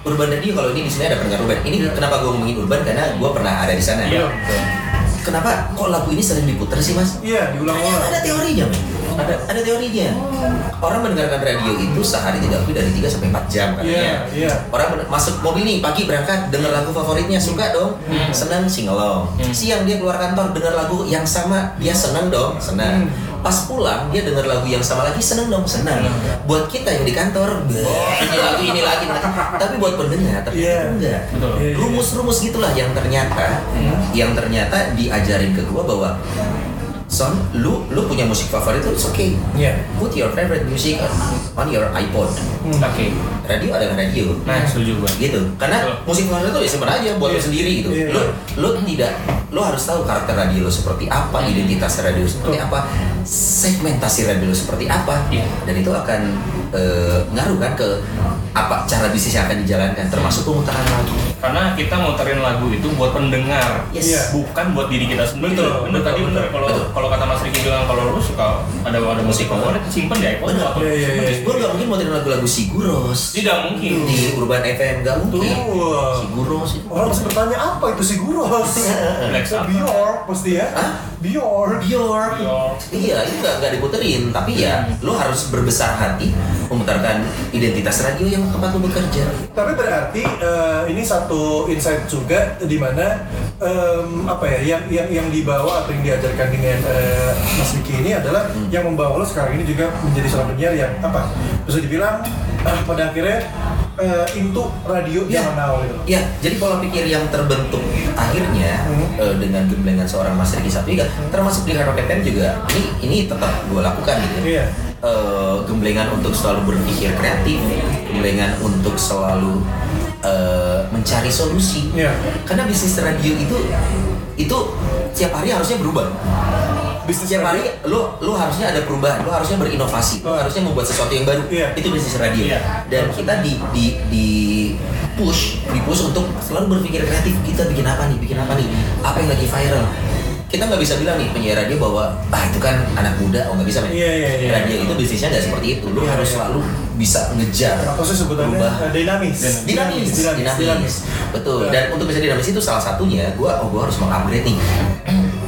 Urban Radio kalau ini di sini ada pendengar urban. Ini kenapa gua ngomongin urban karena gua pernah ada di sana. Iya. Kenapa kok lagu ini sering diputer sih, Mas? Iya, diulang-ulang. Ada teorinya. Ada ada teorinya. Orang mendengarkan radio itu sehari tidak lebih dari 3 sampai 4 jam katanya. Iya, iya. Orang masuk mobil nih pagi berangkat dengar lagu favoritnya suka dong. Hmm. Senang sing along. Hmm. Siang dia keluar kantor dengar lagu yang sama, dia senang dong, senang. Hmm. Pas pulang dia dengar lagu yang sama lagi senang dong, senang. Buat kita yang di kantor, "Beh, ini lagi ini lagi. ini lagi." Tapi buat pendengar ternyata Iya. enggak. Iya, iya. rumus-rumus gitulah yang ternyata yang ternyata diajarin ke gua bahwa son lu lu punya musik favorit itu it's okay Iya. put your favorite music on your iPod Hmm. Oke. Radio adalah radio Nah, setuju gua. gitu karena Betul. musik favorit itu ya simpan aja buat Iya. lo sendiri gitu Iya. lo lo tidak lo harus tahu karakter radio lo seperti apa identitas radio seperti apa segmentasi radio lo seperti apa Iya. dan itu akan eh, ngaruh kan ke apa cara bisnis yang akan dijalankan termasuk pemutaran lagu Karena kita muterin lagu itu buat pendengar, Yes. Iya. bukan buat diri kita sendiri. Betul, bener betul, tadi bener kalau kalau kata Mas Riki bilang kalau lu suka ada ada musik favorit simpen di iPod Bener. atau Iya, iya, iya. gue gak mungkin mau lagu-lagu Siguros tidak mungkin. di Urban FM gak mungkin Betul. Siguros itu Orang pasti bertanya apa itu si Guros? Black Sabbath. Bior pasti ya? Hah? Bior. Bior Bior. iya itu gak, gak diputerin tapi ya lo harus berbesar hati memutarkan identitas radio yang tempat lo bekerja Tapi berarti eh, ini satu insight juga di mana em, apa ya yang yang yang dibawa atau yang diajarkan dengan eh, Mas Vicky ini adalah yang membawa lo sekarang ini juga menjadi seorang penyiar yang apa bisa dibilang ah, pada akhirnya eh, into radio Ya. zaman now gitu. Ya, jadi pola pikir yang terbentuk akhirnya Hmm. eh, dengan gemblengan seorang Mas Riki Sapiga, termasuk di FM juga, ini ini tetap gue lakukan gitu. Iya. Eh, gemblengan untuk selalu berpikir kreatif, gemblengan untuk selalu eh, mencari solusi. Iya. Karena bisnis radio itu itu tiap hari harusnya berubah. Bisnis Tiap hari radio. lu lu harusnya ada perubahan, lu harusnya berinovasi, lu Oh. harusnya membuat sesuatu yang baru. Iya. Itu bisnis radio. Iya. Dan kita di di di push, di push untuk selalu berpikir kreatif. Kita bikin apa nih? Bikin apa nih? Apa yang lagi viral? Kita nggak bisa bilang nih penyiar radio bahwa ah itu kan anak muda, oh nggak bisa men. Iya, iya, iya. Radio itu bisnisnya nggak seperti itu. Lu Iya, harus iya. selalu bisa ngejar sih sebutannya? berubah. Eh, Dinamis. Dinamis, dinamis, dinamis. betul. Iya. Dan untuk bisa dinamis itu salah satunya, gua oh gua harus mengupgrade nih.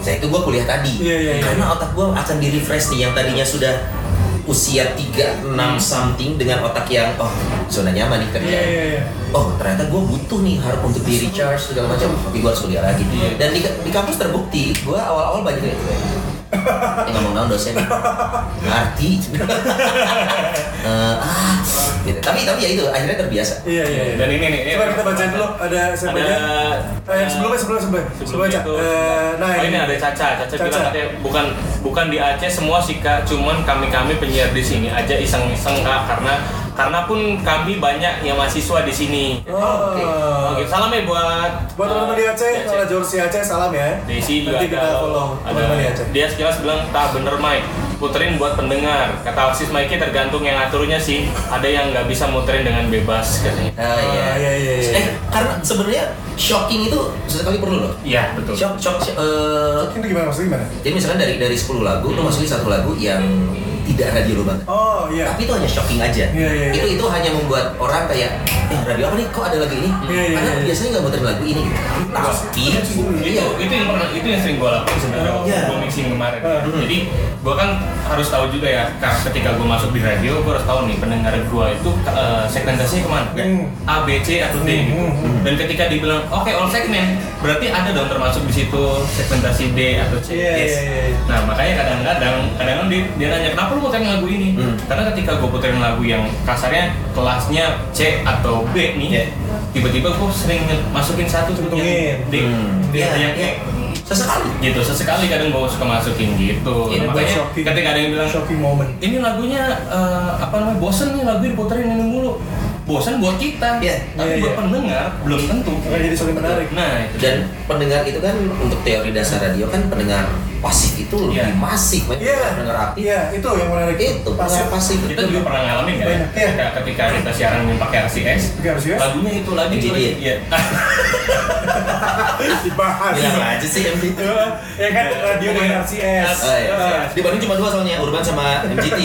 Saya itu gua kuliah tadi, Iya, iya, iya. karena otak gua akan di refresh nih yang tadinya sudah usia 3, 6 something dengan otak yang oh zona nyaman nih kerja. Iya, iya, iya. Oh ternyata gue butuh nih harus untuk di recharge segala macam. Tapi gue harus kuliah lagi. Iya. Dan di, di kampus terbukti, gue awal-awal banyak ya. Eh ngomong naon dosen ngerti Eh, ah gitu. tapi tapi ya itu akhirnya terbiasa Iya iya iya. Dan ini nih, ini- Coba kita bacain dulu ada siapa Ada aja? Eh, yang sebelumnya sebelumnya sebelumnya. Sebelum Sebelum itu, Eh, nah oh, ini ada Caca. Caca, Caca. bilang katanya bukan bukan di Aceh semua sih kak, cuman kami kami penyiar di sini aja iseng-iseng kak karena karena pun kami banyak yang mahasiswa di sini. Oh, Oke. Oke, salam ya buat Buat teman-teman di Aceh, kalau Jorsi Aceh salam ya. Desi juga Nanti ada, kita follow ada teman-teman di Aceh. dia sekilas bilang tak bener Mike puterin buat pendengar kata Alexis Mike tergantung yang aturnya sih ada yang nggak bisa muterin dengan bebas katanya Ah, iya. Ah, iya, iya, iya. Eh, karena sebenarnya shocking itu sesekali perlu loh. iya betul Shock, shock, shock, eh, Ini gimana maksudnya gimana? jadi misalnya dari dari 10 lagu, lo masukin satu lagu yang tidak radio lo banget. Oh iya. Tapi itu hanya shocking aja. Iya, iya, iya. Itu itu hanya membuat orang kayak, eh radio apa nih? Kok ada lagu ini? Iya, iya, Karena iya. biasanya nggak muterin lagu ini gitu. Tapi, itu iya. itu yang pernah itu yang sering gue lakuin sebenarnya Oh, waktu iya. gue mixing kemarin Ah. jadi gue kan harus tahu juga ya ketika gue masuk di radio gue harus tahu nih pendengar gue itu eh, segmentasinya ke mana kayak Hmm. A B C atau D gitu Hmm, hmm, dan ketika dibilang oke all segment berarti ada dong termasuk di situ segmentasi D atau C Iya, Yes. iya, iya. nah makanya kadang-kadang kadang-kadang dia, dia nanya kenapa lu puterin lagu ini Hmm. karena ketika gue puterin lagu yang kasarnya kelasnya C atau B nih Iya. tiba-tiba gue sering masukin satu tuh yang D Hmm. Iya. E Sesekali. gitu sesekali kadang gue suka masukin gitu Iya, makanya shocking. ketika ada yang bilang shocking moment. ini lagunya eh, apa namanya bosen nih lagu diputerin ini mulu bosen buat kita Iya. tapi Iya, buat iya. pendengar belum tentu Makanya jadi saling menarik. nah itu Dan pendengar itu kan untuk teori dasar radio kan pendengar pasif itu lebih Iya. masif. Iya. pendengar aktif. Iya, itu yang menarik. Itu pendengar pasif. kita juga pernah ngalamin kan ya Banyak, iya. ketika, ketika kita siaran pakai RCS Pakai RCS? lagunya itu lagi itu lagi iya dibahas. Bilang aja sih MD. ya kan radio dengan RCS. Iya. Di Bandung cuma dua soalnya, Urban sama MGT.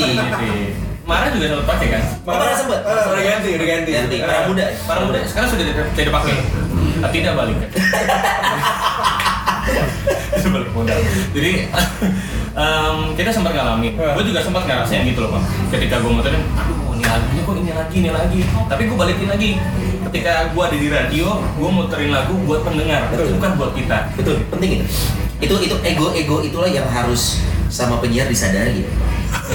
Marah juga sempat pakai kan Marah sempet. Ah, udah ganti, udah ganti. Ganti. Ah. Para muda. para muda sekarang sudah tidak, tidak pakai Ah, tidak balik Tidak balik modal jadi em, kita sempat ngalamin Ah. gue juga sempat ngerasain gitu loh bang ketika gue muterin aduh ini lagunya kok ini lagi ini lagi tapi gue balikin lagi ketika gue ada di radio gue muterin lagu buat pendengar Betul. bukan buat kita Betul, penting itu. Itu itu ego-ego itulah yang harus sama penyiar disadari.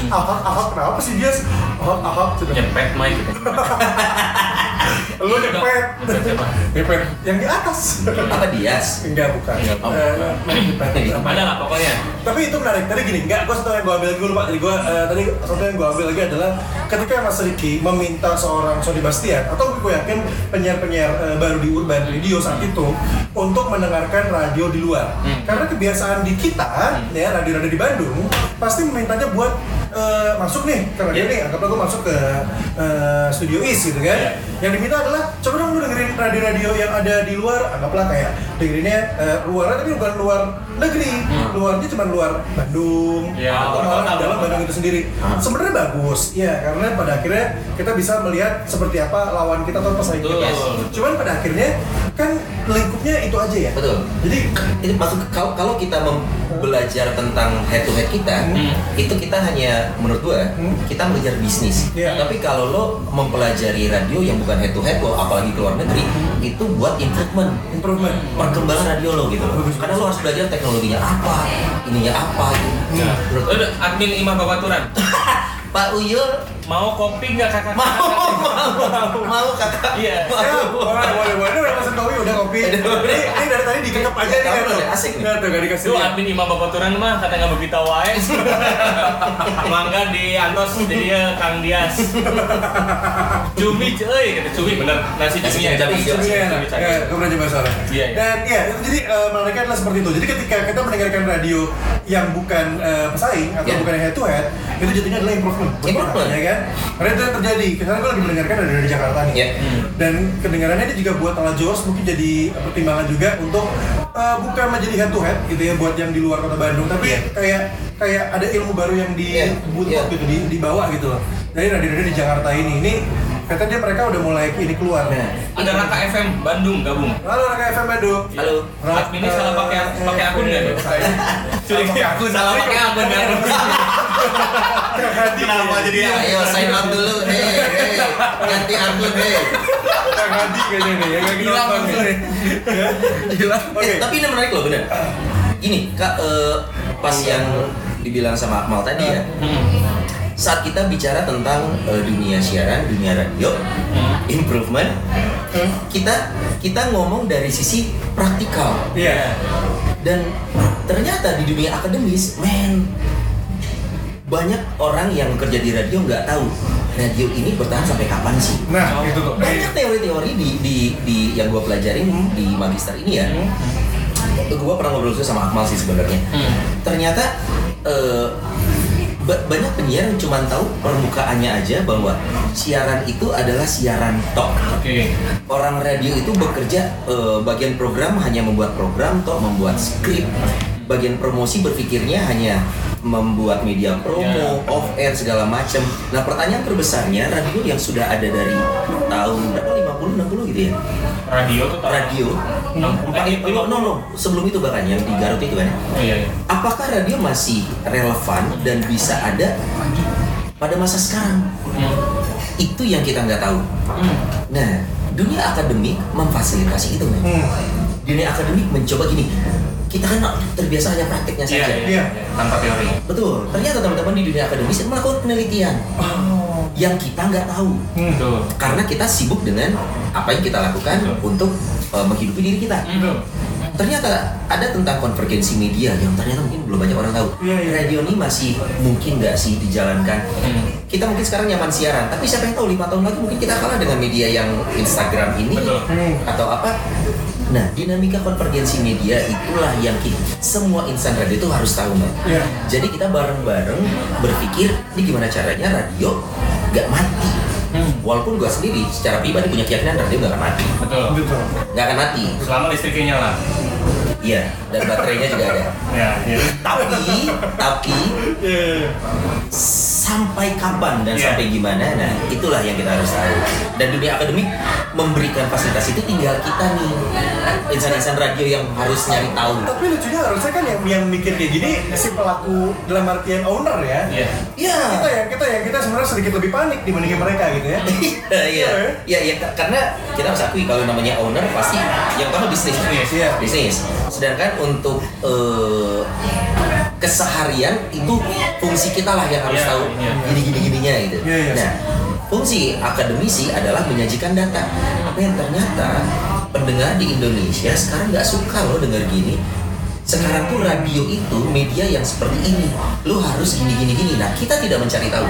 Ahok, ahok kenapa sih dia? Ahok, ahok. sudah. nyepet mic gitu Lu nyepet. Nyepet. Yang di atas. Apa Dias? Enggak, bukan. Oh, Eh, bukan. ada lah pokoknya Tapi itu menarik. Tadi gini, enggak, gua satu yang gua ambil gue lupa. Tadi gua eh, tadi satu yang gua ambil lagi adalah ketika Mas Riki meminta seorang Sony Bastian atau gue yakin penyiar-penyiar eh, baru di Urban Radio saat itu untuk mendengarkan radio di luar. Hmm. Karena kebiasaan di kita, ya radio-radio di Bandung pasti memintanya buat eh, masuk nih ke radio Iya. nih. Anggaplah gua masuk ke eh, Studio Is gitu kan. Iya. Yang diminta adalah coba dong lu dengerin radio-radio yang ada di luar. Anggaplah kayak dengerinnya eh, luar tapi bukan luar negeri. Luarnya cuma luar Bandung Iya, atau malah dalam Bandung itu sendiri. Ah. Sebenarnya bagus, ya karena pada akhirnya kita bisa melihat seperti apa lawan kita atau pesaing kita. Cuman pada akhirnya kan lingkupnya itu aja ya. Betul. Jadi Itu maksud kalau kalau kita belajar tentang head to head kita, Hmm. itu kita hanya menurut gua Hmm. kita belajar bisnis. Iya. Tapi kalau lo mempelajari radio yang bukan head to head lo, apalagi ke luar negeri, itu buat improvement improvement. perkembangan radio lo gitu. Bagus. Karena lo harus belajar teknologinya apa, ininya apa gitu. Nah, Menurut udah admin Imam Babaturan Pak Uyul mau kopi nggak kakak mau mau mau kakak Iya. Ya, boleh, boleh, boleh. Ini udah pesen kopi, udah kopi. Ini, ini dari tadi dikekep aja nih kan. Asik nih. Nggak tuh, nggak dikasih Lu admin Imam Babaturan mah kata nggak begitu wae. Mangga di Antos jadinya Kang Dias. Cumi cuy, kata cumi bener. Nasi. Cumi enak. Cumi cabai. Ya, gue pernah coba soalnya. Iya, iya. Dan ya, jadi eh, menariknya adalah seperti itu. Jadi ketika kita mendengarkan radio yang bukan eh, pesaing atau Iya. bukan head to head, itu jadinya adalah improvement. Improvement. Ya kan? Karena itu yang terjadi. Karena gue lagi mendengarkan di Jakarta nih. Iya. Dan kedengarannya ini juga buat Tala Jaws mungkin jadi pertimbangan juga untuk eh, bukan menjadi head to head gitu ya buat yang di luar kota Bandung, tapi Iya. kayak kayak ada ilmu baru yang Iya. dibutuh Iya. gitu di, dibawa gitu loh. Dari radio-radio di Jakarta ini, ini katanya dia mereka udah mulai ini keluar. Nah, Ada Raka FM Bandung gabung. Halo Raka FM Bandung. Halo. Adminnya salah pakai pakai akun nggak tuh? Curiga akun salah pakai akun kan? Kenapa jadi Ayo sign out dulu, hei, hei, ganti akun, hei. Kang Hadi kayaknya nih, yang lagi Hilang langsung. Ya. Oke. Eh, tapi ini menarik loh bener. Gini, kak, eh, pas yang dibilang sama Akmal tadi ya, Hmm. saat kita bicara tentang eh, dunia siaran, dunia radio, improvement, kita kita ngomong dari sisi praktikal Iya. dan ternyata di dunia akademis, men, banyak orang yang kerja di radio nggak tahu radio ini bertahan sampai kapan sih? Nah, itu tuh. banyak teori-teori di, di, di yang gue pelajarin di magister ini ya. Gue pernah ngobrol sama Akmal sih sebenarnya. Ternyata eh, ba- banyak penyiar yang cuma tahu permukaannya aja bahwa siaran itu adalah siaran talk. Oke. orang radio itu bekerja eh, bagian program hanya membuat program atau membuat skrip bagian promosi berpikirnya hanya membuat media promo, Ya. off air segala macam. Nah, pertanyaan terbesarnya radio yang sudah ada dari tahun berapa 50 60 gitu ya. Radio tuh Radio. enam Empat, eh, no, no, no, sebelum itu bahkan yang di Garut itu kan. Oh iya iya. Apakah radio masih relevan dan bisa ada pada masa sekarang? Hmm. Itu yang kita nggak tahu. Hmm. Nah, dunia akademik memfasilitasi itu. Hmm. Dunia akademik mencoba gini. Kita kan terbiasa hanya prakteknya Iya saja. iya. Iya. iya. Tanpa teori. Betul. Ternyata teman-teman di dunia akademis melakukan penelitian Oh. yang kita nggak tahu. Hmm. Betul. Karena kita sibuk dengan apa yang kita lakukan Betul. untuk uh, menghidupi diri kita. Betul. Ternyata ada tentang konvergensi media yang ternyata mungkin belum banyak orang tahu. Iya, iya. Radio ini masih mungkin nggak sih dijalankan. Hmm. Kita mungkin sekarang nyaman siaran, tapi siapa yang tahu lima tahun lagi mungkin kita kalah dengan media yang Instagram ini Betul. Hmm. atau apa. Nah, dinamika konvergensi media itulah yang kita, semua insan radio itu harus tahu, Mbak. Iya. Jadi kita bareng-bareng berpikir, ini gimana caranya radio nggak mati. Hmm. Walaupun gua sendiri secara pribadi punya keyakinan radio nggak akan mati, Betul. Betul. nggak akan mati. Selama listriknya nyala. Iya, dan baterainya juga ada. Ya, iya. Tapi, tapi Iya. Sampai kapan dan Iya. sampai gimana nah itulah yang kita harus tahu dan dunia akademik memberikan fasilitas itu tinggal kita nih insan-insan radio yang harus nyari tahu Tapi lucunya harusnya kan yang yang mikir kayak gini si pelaku dalam artian owner ya. Iya. ya Kita yang kita yang kita sebenarnya sedikit lebih panik dibandingin mereka gitu ya. iya iya iya ya, karena kita harus akui kalau namanya owner pasti yang pertama bisnis Bisnis. Iya. bisnis sedangkan untuk eh, keseharian itu fungsi kita lah yang harus Iya, tahu iya. gini gini gininya gitu Iya, iya. nah fungsi akademisi adalah menyajikan data. Tapi yang ternyata pendengar di Indonesia sekarang nggak suka loh dengar gini. Sekarang tuh radio itu media yang seperti ini. Lu harus gini gini gini nah kita tidak mencari tahu.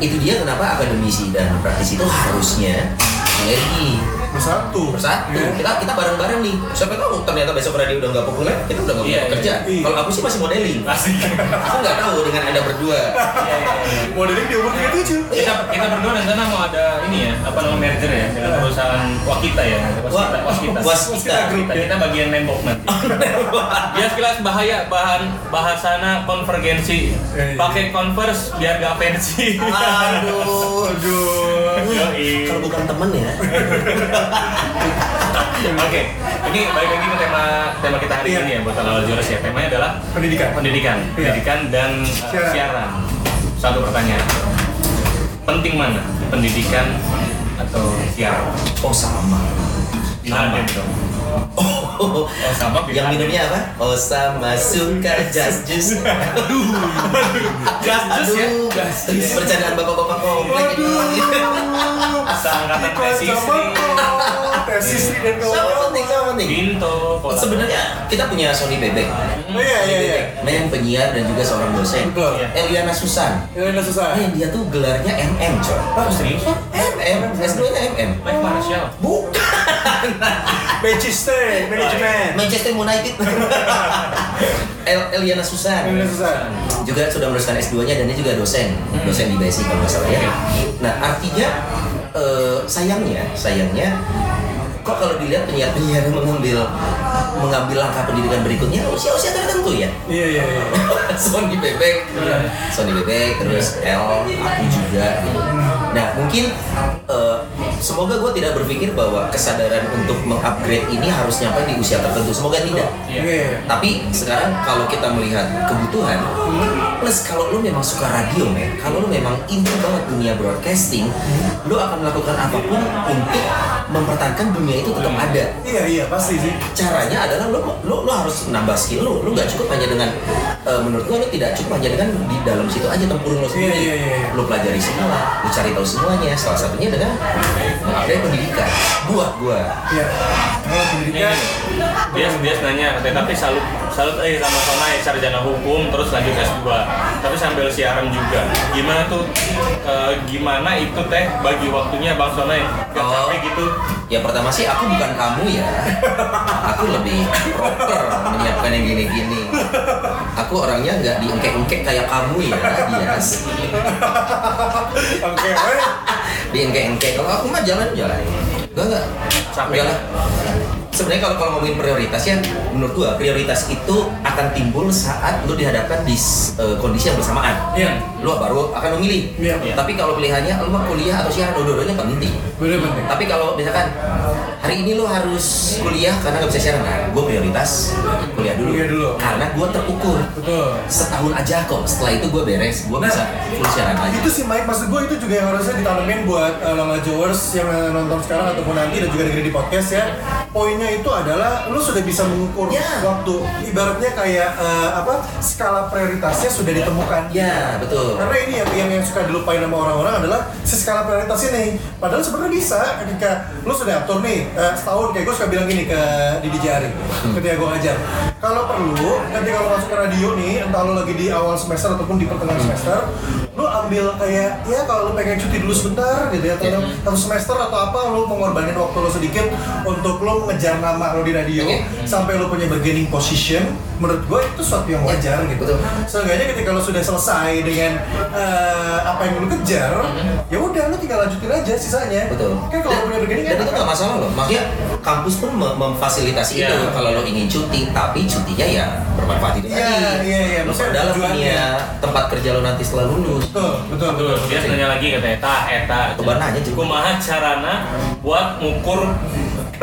Itu dia kenapa akademisi dan praktisi itu harusnya sinergi Bersatu. bersatu Iya. kita kita bareng bareng nih siapa tahu ternyata besok radio udah nggak populer kita udah nggak bisa iya, kerja iya. kalau aku sih masih modeling Asik. aku nggak tahu dengan anda berdua Iya, iya. Modeling di umur 37. Kita kita berdua rencana mau ada ini ya, apa namanya merger ya dengan perusahaan Wakita ya. Waskita. Waskita. Waskita Kita, kita bagian nembok nanti. Dia sekilas bahaya bahan bahasana konvergensi. Pakai converse biar gak fancy. aduh Aduh. Kalau bukan temen ya Oke, ini balik lagi ke tema tema kita hari Iya. ini ya buat Lala Jurus ya. Temanya adalah Pendidikan. pendidikan, Iya. pendidikan dan uh, Siaran. siaran. Satu pertanyaan, penting mana pendidikan atau siaran? oh sama Sama dong. Oh, Oh sama yang minumnya apa? Oh sama. Suka just juice aduh. Just juice ya? aduh. Bercandaan bapak-bapak komplek Seangkatan Ikut tesis sama. Tesis dan sama kawan. penting sama penting? Pola- sebenarnya kita punya Sony Bebek. Oh iya iya iya. Memang penyiar dan juga seorang dosen. Betul. Iya. Eliana Susan. Ini udah susah. Nah, dia tuh gelarnya MM coy. Oh, serius? MM, S2 nya MM Mike Marshall. Bukan Manchester Management. Manchester United El Eliana Susan Ini udah susah. juga sudah meneruskan S2 nya dan dia juga dosen dosen di BSI kalau nggak salah ya nah artinya eh, sayangnya sayangnya kok kalau dilihat penyiar-penyiar mengambil mengambil langkah pendidikan berikutnya usia-usia tertentu ya Iya iya iya. Sony Bebek, Sony Bebek, terus L, aku juga. gitu. Nah mungkin eh, semoga gue tidak berpikir bahwa kesadaran untuk mengupgrade ini harus nyampe di usia tertentu. Semoga tidak. Iya. Iya. Tapi sekarang kalau kita melihat kebutuhan, plus kalau lu memang suka radio, men, kalau lu memang into banget dunia broadcasting, lu akan melakukan apa pun untuk mempertahankan dunia itu tetap ada Iya iya pasti sih. caranya adalah lo lo, lo harus nambah skill lo lo nggak cukup hanya dengan eh, menurut gua lo tidak cukup hanya dengan di dalam situ aja tempurung lo sendiri Iya, iya, iya, iya. lo pelajari semua lo cari tahu semuanya salah satunya dengan dari pendidikan buat gua. Iya. Kalau pendidikan dia dia nanya, tapi salut salut eh sama Sonai sarjana hukum terus lanjut S2 tapi sambil siaran juga. Gimana tuh eh, gimana itu teh bagi waktunya Bang Sonai gak Oh. capek gitu. Ya pertama sih aku bukan kamu ya. Aku lebih proper menyiapkan yang gini-gini. Aku orangnya nggak diengkek-engkek kayak kamu ya Dias. Oke, weh. diengkek-engkek kalau aku mah jalan-jalan enggak enggak Capek. lah sebenarnya kalau kalau ngomongin prioritas ya menurut gua prioritas itu akan timbul saat lu dihadapkan di eh, kondisi yang bersamaan Iya. lu baru akan memilih Iya. Iya. tapi kalau pilihannya lu mau kuliah atau siaran dua-duanya penting Bener penting. tapi kalau misalkan hari ini lo harus kuliah karena nggak bisa siaran nah gue prioritas kuliah dulu Kuliah dulu. karena gue terukur Betul. setahun aja kok setelah itu gue beres gue Nah, bisa full siaran lagi Itu sih Mike, maksud gue itu juga yang harusnya ditanemin buat uh, Lala Jowers yang uh, nonton sekarang ataupun nanti dan juga dengerin di podcast ya. Poinnya itu adalah lu sudah bisa mengukur Ya. waktu. Ibaratnya kayak uh, apa? Skala prioritasnya sudah ditemukan. ya betul Karena ini yang, yang, yang suka dilupain sama orang-orang adalah si skala prioritas ini. Padahal sebenarnya bisa ketika lu sudah atur nih eh, setahun kayak gue suka bilang gini ke Didi Jari ketika gue ngajar. Kalau perlu, ketika lu masuk ke radio nih, entah lu lagi di awal semester ataupun di pertengahan semester, lu ambil kayak ya kalau lu pengen cuti dulu sebentar gitu ya, atau satu semester atau apa, lu mengorbanin waktu lu sedikit untuk lu nama lu di radio Oke. sampai lu punya bargaining position. Menurut gue itu sesuatu yang wajar gitu. Betul. Seenggaknya ketika lo sudah selesai dengan eh, apa yang lo kejar, ya udah lo tinggal lanjutin aja sisanya. betul Kan kalau lo punya bargaining dan enak itu kan? nggak masalah loh makanya kampus pun mem- memfasilitasi Iya. itu kalau lo ingin cuti tapi cutinya ya bermanfaat itu Iya, tadi iya, iya. lo Maksudnya dalam dunia tempat kerja lo nanti setelah lulus Betul, betul, betul. Dia nanya lagi kata Eta, Eta. Coba nanya, Cik. Kumaha carana buat ngukur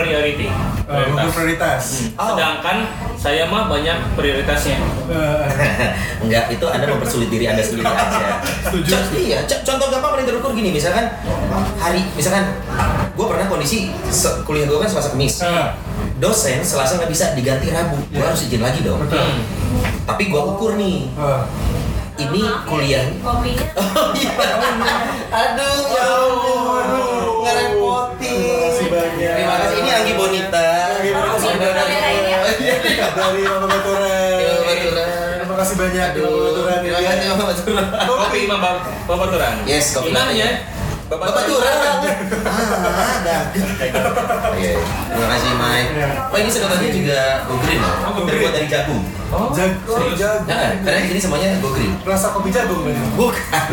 priority. Google prioritas. Oh. Sedangkan saya mah banyak prioritasnya. Eh, Enggak, itu Anda mempersulit diri Anda sendiri aja. Setuju. Co- iya, co- contoh gampang paling terukur gini, misalkan hari, misalkan gue pernah kondisi se- kuliah gue kan Selasa Kamis. eh, Dosen Selasa nggak bisa diganti Rabu, gue Iya. harus izin lagi dong. betul. Tapi gue ukur nih, Eh, ini kuliah. kopinya Oh iya. Aduh, ya ampun. Ngerepotin. Terima kasih banyak. Terima kasih. Ini Anggi Bonita. Anggi Bonita. Iya, dari Mama. Iya, Baturan. Terima kasih banyak Mama terima kasih Mama Baturan. Kopi Imam Bab- Babaturan. Yes, kopi Gimana ya? Bapak Turan. Ah, ada. Iya, terima kasih Mike. Iya. Oh ini sedotannya juga go green loh. Oh, go Terbuat green. dari jagung. Oh, Jago, serius? jago. Nah, karena di sini semuanya go green. Rasa kopi jagung berarti. Bukan.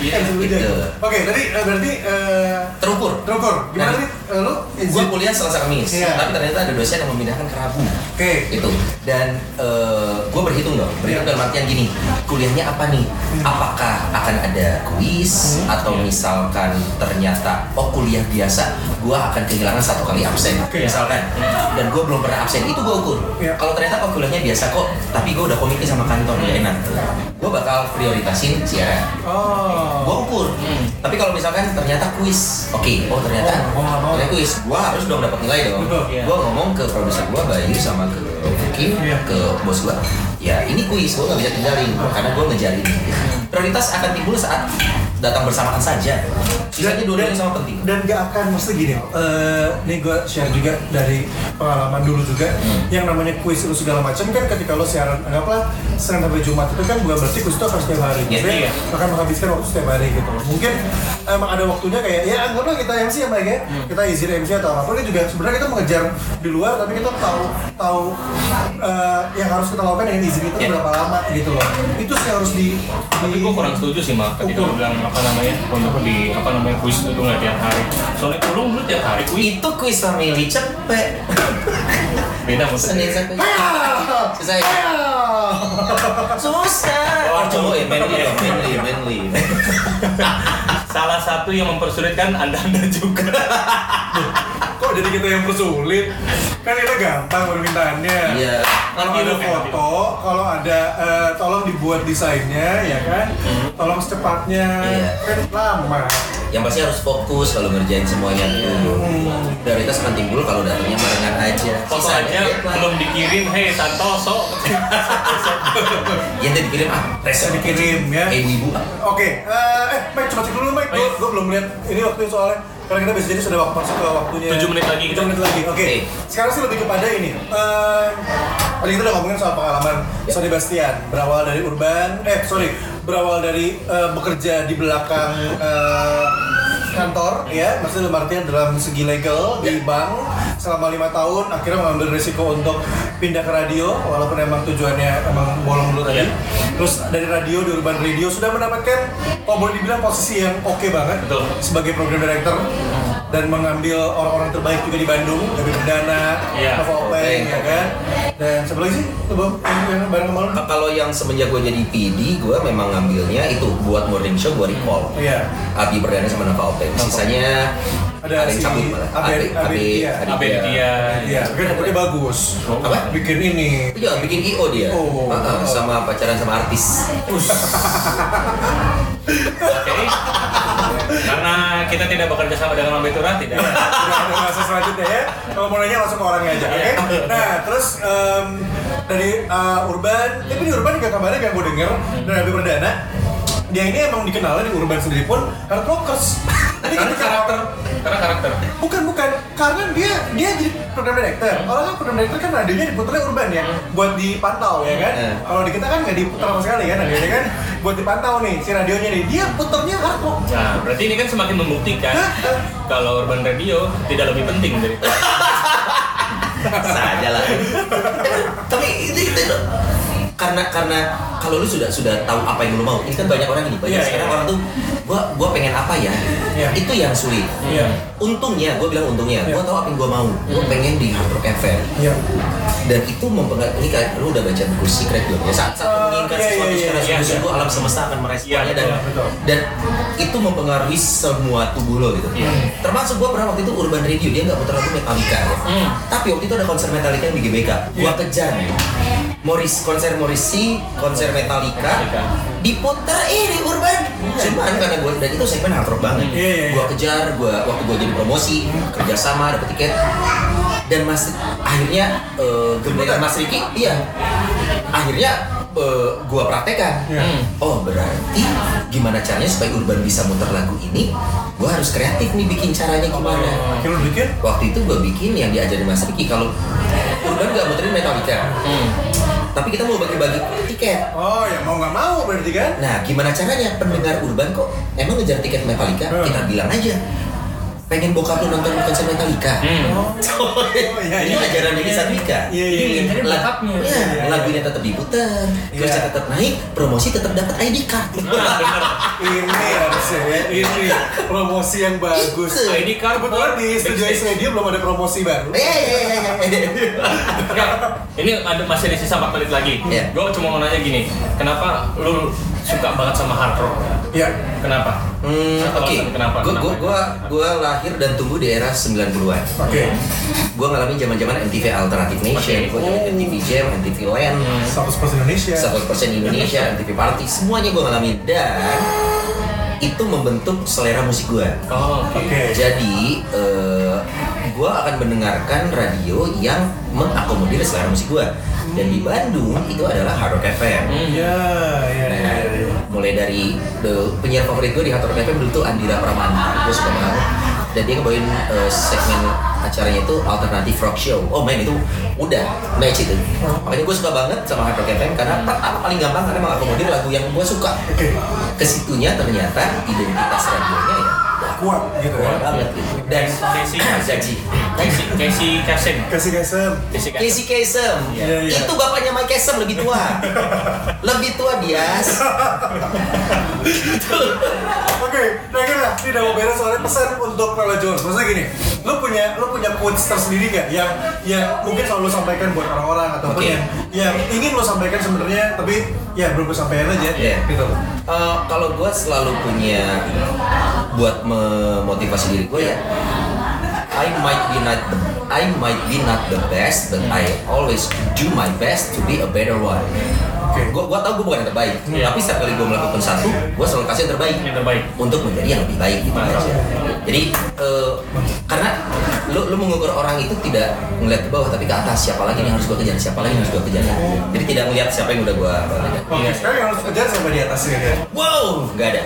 Iya, gitu. Oke, tadi eh, berarti eh, Terukur. terukur. Gimana Nah, nih? Eh, Lu Gue izin? kuliah Selasa Kamis, Iya. tapi ternyata ada dosen yang memindahkan ke Rabu. Oke. Itu. Dan gue berhitung dong. Berhitung Iya. dalam artian gini, kuliahnya apa nih? Apakah akan ada kuis Hmm. atau misalkan ternyata oh kuliah biasa, gue akan kehilangan satu kali absen, Oke. misalkan. Dan gue belum pernah absen, itu gue ukur. Iya. Kalau ternyata oh kuliahnya biasa kok, tapi gue udah komitmen sama kantor, ya enak. Gue bakal prioritasin siaran. Oh. Gue ukur. Tapi kalau misalkan ternyata kuis, oke, oh ternyata Oh, gua nggak mau. ternyata kuis, gue harus dong dapat nilai dong. Iya. Gue ngomong ke produser gue Bayu sama ke Vicky, Iya. ke bos gue. Ya ini kuis, gue gak bisa tinggalin karena gue ngejar ini. Prioritas akan timbul saat datang bersamaan saja. Sisanya dua-duanya sama penting. dan gak akan mesti gini eh nih gue share juga dari pengalaman dulu juga Hmm. yang namanya kuis itu segala macam kan ketika lo siaran anggaplah Senin sampai Jumat itu kan bukan berarti kuis itu harus setiap hari Iya, Maksudnya iya. akan menghabiskan waktu setiap hari gitu mungkin emang ada waktunya kayak ya anggaplah kita MC ya Mike ya Hmm. kita izin MC atau apa kan juga sebenarnya kita mengejar di luar tapi kita tahu tahu eh, yang harus kita lakukan dengan izin itu Iya. berapa lama gitu loh itu sih harus di, Tapi di gue kurang setuju sih mak ketika lu bilang apa namanya untuk di apa namanya kuis itu nggak tiap hari. Soalnya ulung dulu tiap hari kuis Itu kuis family cepet. beda Senin maksudnya. sampai Ah! Selesai. Ah! Susah. Oh, coba ya, coba. manly manly, manly. Salah satu yang mempersulitkan anda anda juga. Kok jadi kita yang persulit? Kan kita gampang permintaannya. Iya. Kalau ada foto, kalau ada eh, tolong dibuat desainnya, ya kan? Tolong secepatnya, Iya. kan lama. Yang pasti harus fokus kalau ngerjain semuanya tuh. Hmm. Prioritas akan timbul kalau datangnya barengan aja. Foto Sisanya aja belum dikirim, hei Santoso. Ya nanti dikirim ah, Bisa dikirim ya. Ibu-ibu ah. Oke, eh, eh, Mike, coba cek dulu Mike. Gue Baik. belum lihat ini waktunya soalnya. Karena kita bisa jadi sudah waktu masuk ke waktunya. Tujuh menit lagi. 7 menit lagi. Oke. Sekarang sih lebih kepada ini. Eh, tadi kita udah ngomongin soal pengalaman. Sony Bastian berawal dari urban. Eh, sorry, berawal dari eh, bekerja di belakang eh, kantor ya maksudnya dalam artian dalam segi legal di Ya. bank selama lima tahun akhirnya mengambil risiko untuk pindah ke radio walaupun emang tujuannya emang bolong dulu tadi Ya. terus dari radio di urban radio sudah mendapatkan kalau boleh dibilang posisi yang oke banget Betul. sebagai program director dan mengambil orang-orang terbaik juga di Bandung dari Perdana, Iya. Nova Openg, ya kan dan sebelah sih tuh Bang, yang, bareng lu Nah, Kalau yang semenjak gue jadi PD, gue memang ngambilnya itu buat morning show gue recall. iya Abi Perdana sama Nova Openg. Sisanya Ada ada, yang si cabut malah. Abe, Aditya. Abe Aditya. iya kan dapetnya bagus Apa? bikin ini Iya, bikin IO dia. Oh. Ah, ah, sama pacaran sama artis. Oke. Karena kita tidak bekerja sama dengan Mambe Turah, tidak. udah ada bahasa selanjutnya ya kalau mau nanya langsung ke orangnya aja oke nah terus em, dari uh, urban tapi di urban juga kabarnya yang gue denger dari Abi Perdana dia ini emang dikenalnya di urban sendiri pun hard rockers jadi Karena ketika karakter, karena karakter. bukan bukan. Karena dia dia jadi program director. Orang kan program director kan radionya diputarnya urban ya buat dipantau ya kan? Hmm. kalau di kita kan nggak diputar sama sekali kan radionya kan? Buat dipantau nih si radionya nih. Dia putarnya hard rock Nah, berarti ini kan semakin membuktikan kalau urban radio tidak lebih penting dari saja lah tapi itu, itu karena karena kalau lu sudah sudah tahu apa yang lu mau ini kan banyak orang gini banyak Iya, sekarang iya. orang tuh gua gua pengen apa ya Iya. itu yang sulit Iya. untungnya gua bilang untungnya gua Iya. tahu apa yang gua mau gua pengen di Hard Rock FM Iya. dan itu mempengaruhi ini kan lu udah baca buku Secret belum ya saat saat Uh, menginginkan iya, sesuatu iya, secara iya, sungguh-sungguh iya. alam semesta akan meresponnya Iya, dan betul, betul. dan itu mempengaruhi semua tubuh lo gitu Iya. termasuk gua pernah waktu itu Urban Radio dia nggak putar lagu Metallica ya Hmm. tapi waktu itu ada konser Metallica yang di GBK gua Iya. kejar Morris konser Morrissey konser Metallica. Diputar eh di Urban. Cuman karena gua dan itu segmen rock banget. Iya, iya, iya. kejar gua waktu gua jadi promosi kerjasama dapet tiket. Dan mas akhirnya gebetan Mas Riki iya. Akhirnya eh, gua praktekan. Hmm. oh berarti gimana caranya supaya Urban bisa muter lagu ini? Gua harus kreatif nih bikin caranya gimana. Akhirnya bikin? Waktu itu gue bikin yang diajarin Mas Riki kalau Urban gak muterin Metallica Hmm. tapi kita mau bagi-bagi tiket Oh ya mau nggak mau berarti kan? nah gimana caranya pendengar Urban kok emang ngejar tiket Metallica Hmm. kita bilang aja pengen bokap lu nonton konser Metallica Hmm. Oh, iya, ini iya. ajaran dari Sadwika Iya, iya, iya. Jadi Lag- bokapnya. Iya, Iya, iya. lagunya tetap diputar, Iya. terusnya tetap naik, promosi tetap dapat ID card. Nah, bener. Ini harusnya ya, ini promosi yang bagus. Itu. ID card Kebetulan di Studio. Radio belum ada promosi baru. Eh, eh. Enggak, ini ada masih di sisa 4 menit lagi. Iya. Gue cuma mau nanya gini, kenapa lu suka banget sama hard rock? Ya. Kenapa? Hmm, oke. alasan Kenapa? Gua, gua, gua, gua lahir dan tumbuh di era 90-an. Oke. Gua ngalamin zaman-zaman MTV Alternative Nation, gua ngalamin MTV Jam, MTV Land, Hmm. 100% Indonesia. 100% Indonesia, MTV Party, semuanya gua ngalamin dan itu membentuk selera musik gua. Oh, oke. Oke. Jadi eh, gua akan mendengarkan radio yang mengakomodir selera musik gua. Dan di Bandung itu adalah Hard Rock FM. Hmm. Ya, mulai dari the, penyiar favorit gue di Rock FM dulu tuh Andira Pramana, gue suka banget. Dan dia ngebawain eh, segmen acaranya itu Alternative Rock Show. Oh main itu udah match itu. Makanya gue suka banget sama Hard Rock FM karena pertama paling gampang karena mengakomodir lagu yang gue suka. Ke situnya ternyata identitas radionya ya Kuat gitu ya. banget gitu. Dan Casey. Zaji. Casey, Casey Kasem. Kasem. Casey Kasem. Casey Kasem. Iya, iya. Itu bapaknya Mike Kasem lebih tua. lebih tua Dias. Oke, terakhir lah, ini udah mau beres soalnya pesan untuk Lola Jones. Maksudnya gini, lu punya lu punya quotes tersendiri nggak yang yang mungkin selalu lu sampaikan buat orang-orang ataupun Oke. yang yang ingin lo sampaikan sebenarnya tapi ya belum kesampaian aja. Iya. Gitu. Eh, kalau gue selalu punya buat memotivasi diri gue ya I might be not the I might be not the best but I always do my best to be a better one Oke. gue gue tau gue bukan yang terbaik Iya. tapi setiap kali gue melakukan satu gue selalu kasih yang terbaik Yang terbaik. untuk menjadi yang lebih baik gitu aja jadi eh, karena lu lu mengukur orang itu tidak ngeliat ke bawah tapi ke atas siapa lagi yang harus gue kejar siapa lagi yang harus gue kejar jadi tidak melihat siapa yang udah gue kejar Oke, sekarang yang harus kejar sampai di atas ini wow nggak ada.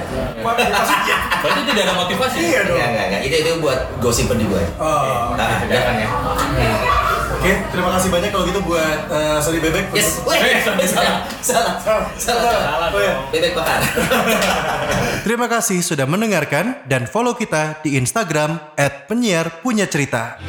Berarti tidak ada motivasi. Iya dong. nggak nggak itu itu buat gosipin di gue Oh. nah, Jangan ya. Oke, terima kasih banyak kalau gitu buat uh, Sony Bebek. yes. Wih, Eh, sorry. salah. Salah. Salah. Salah. Salah. Oh, dong. bebek bakar. Terima kasih sudah mendengarkan dan follow kita di Instagram @penyiar punya cerita.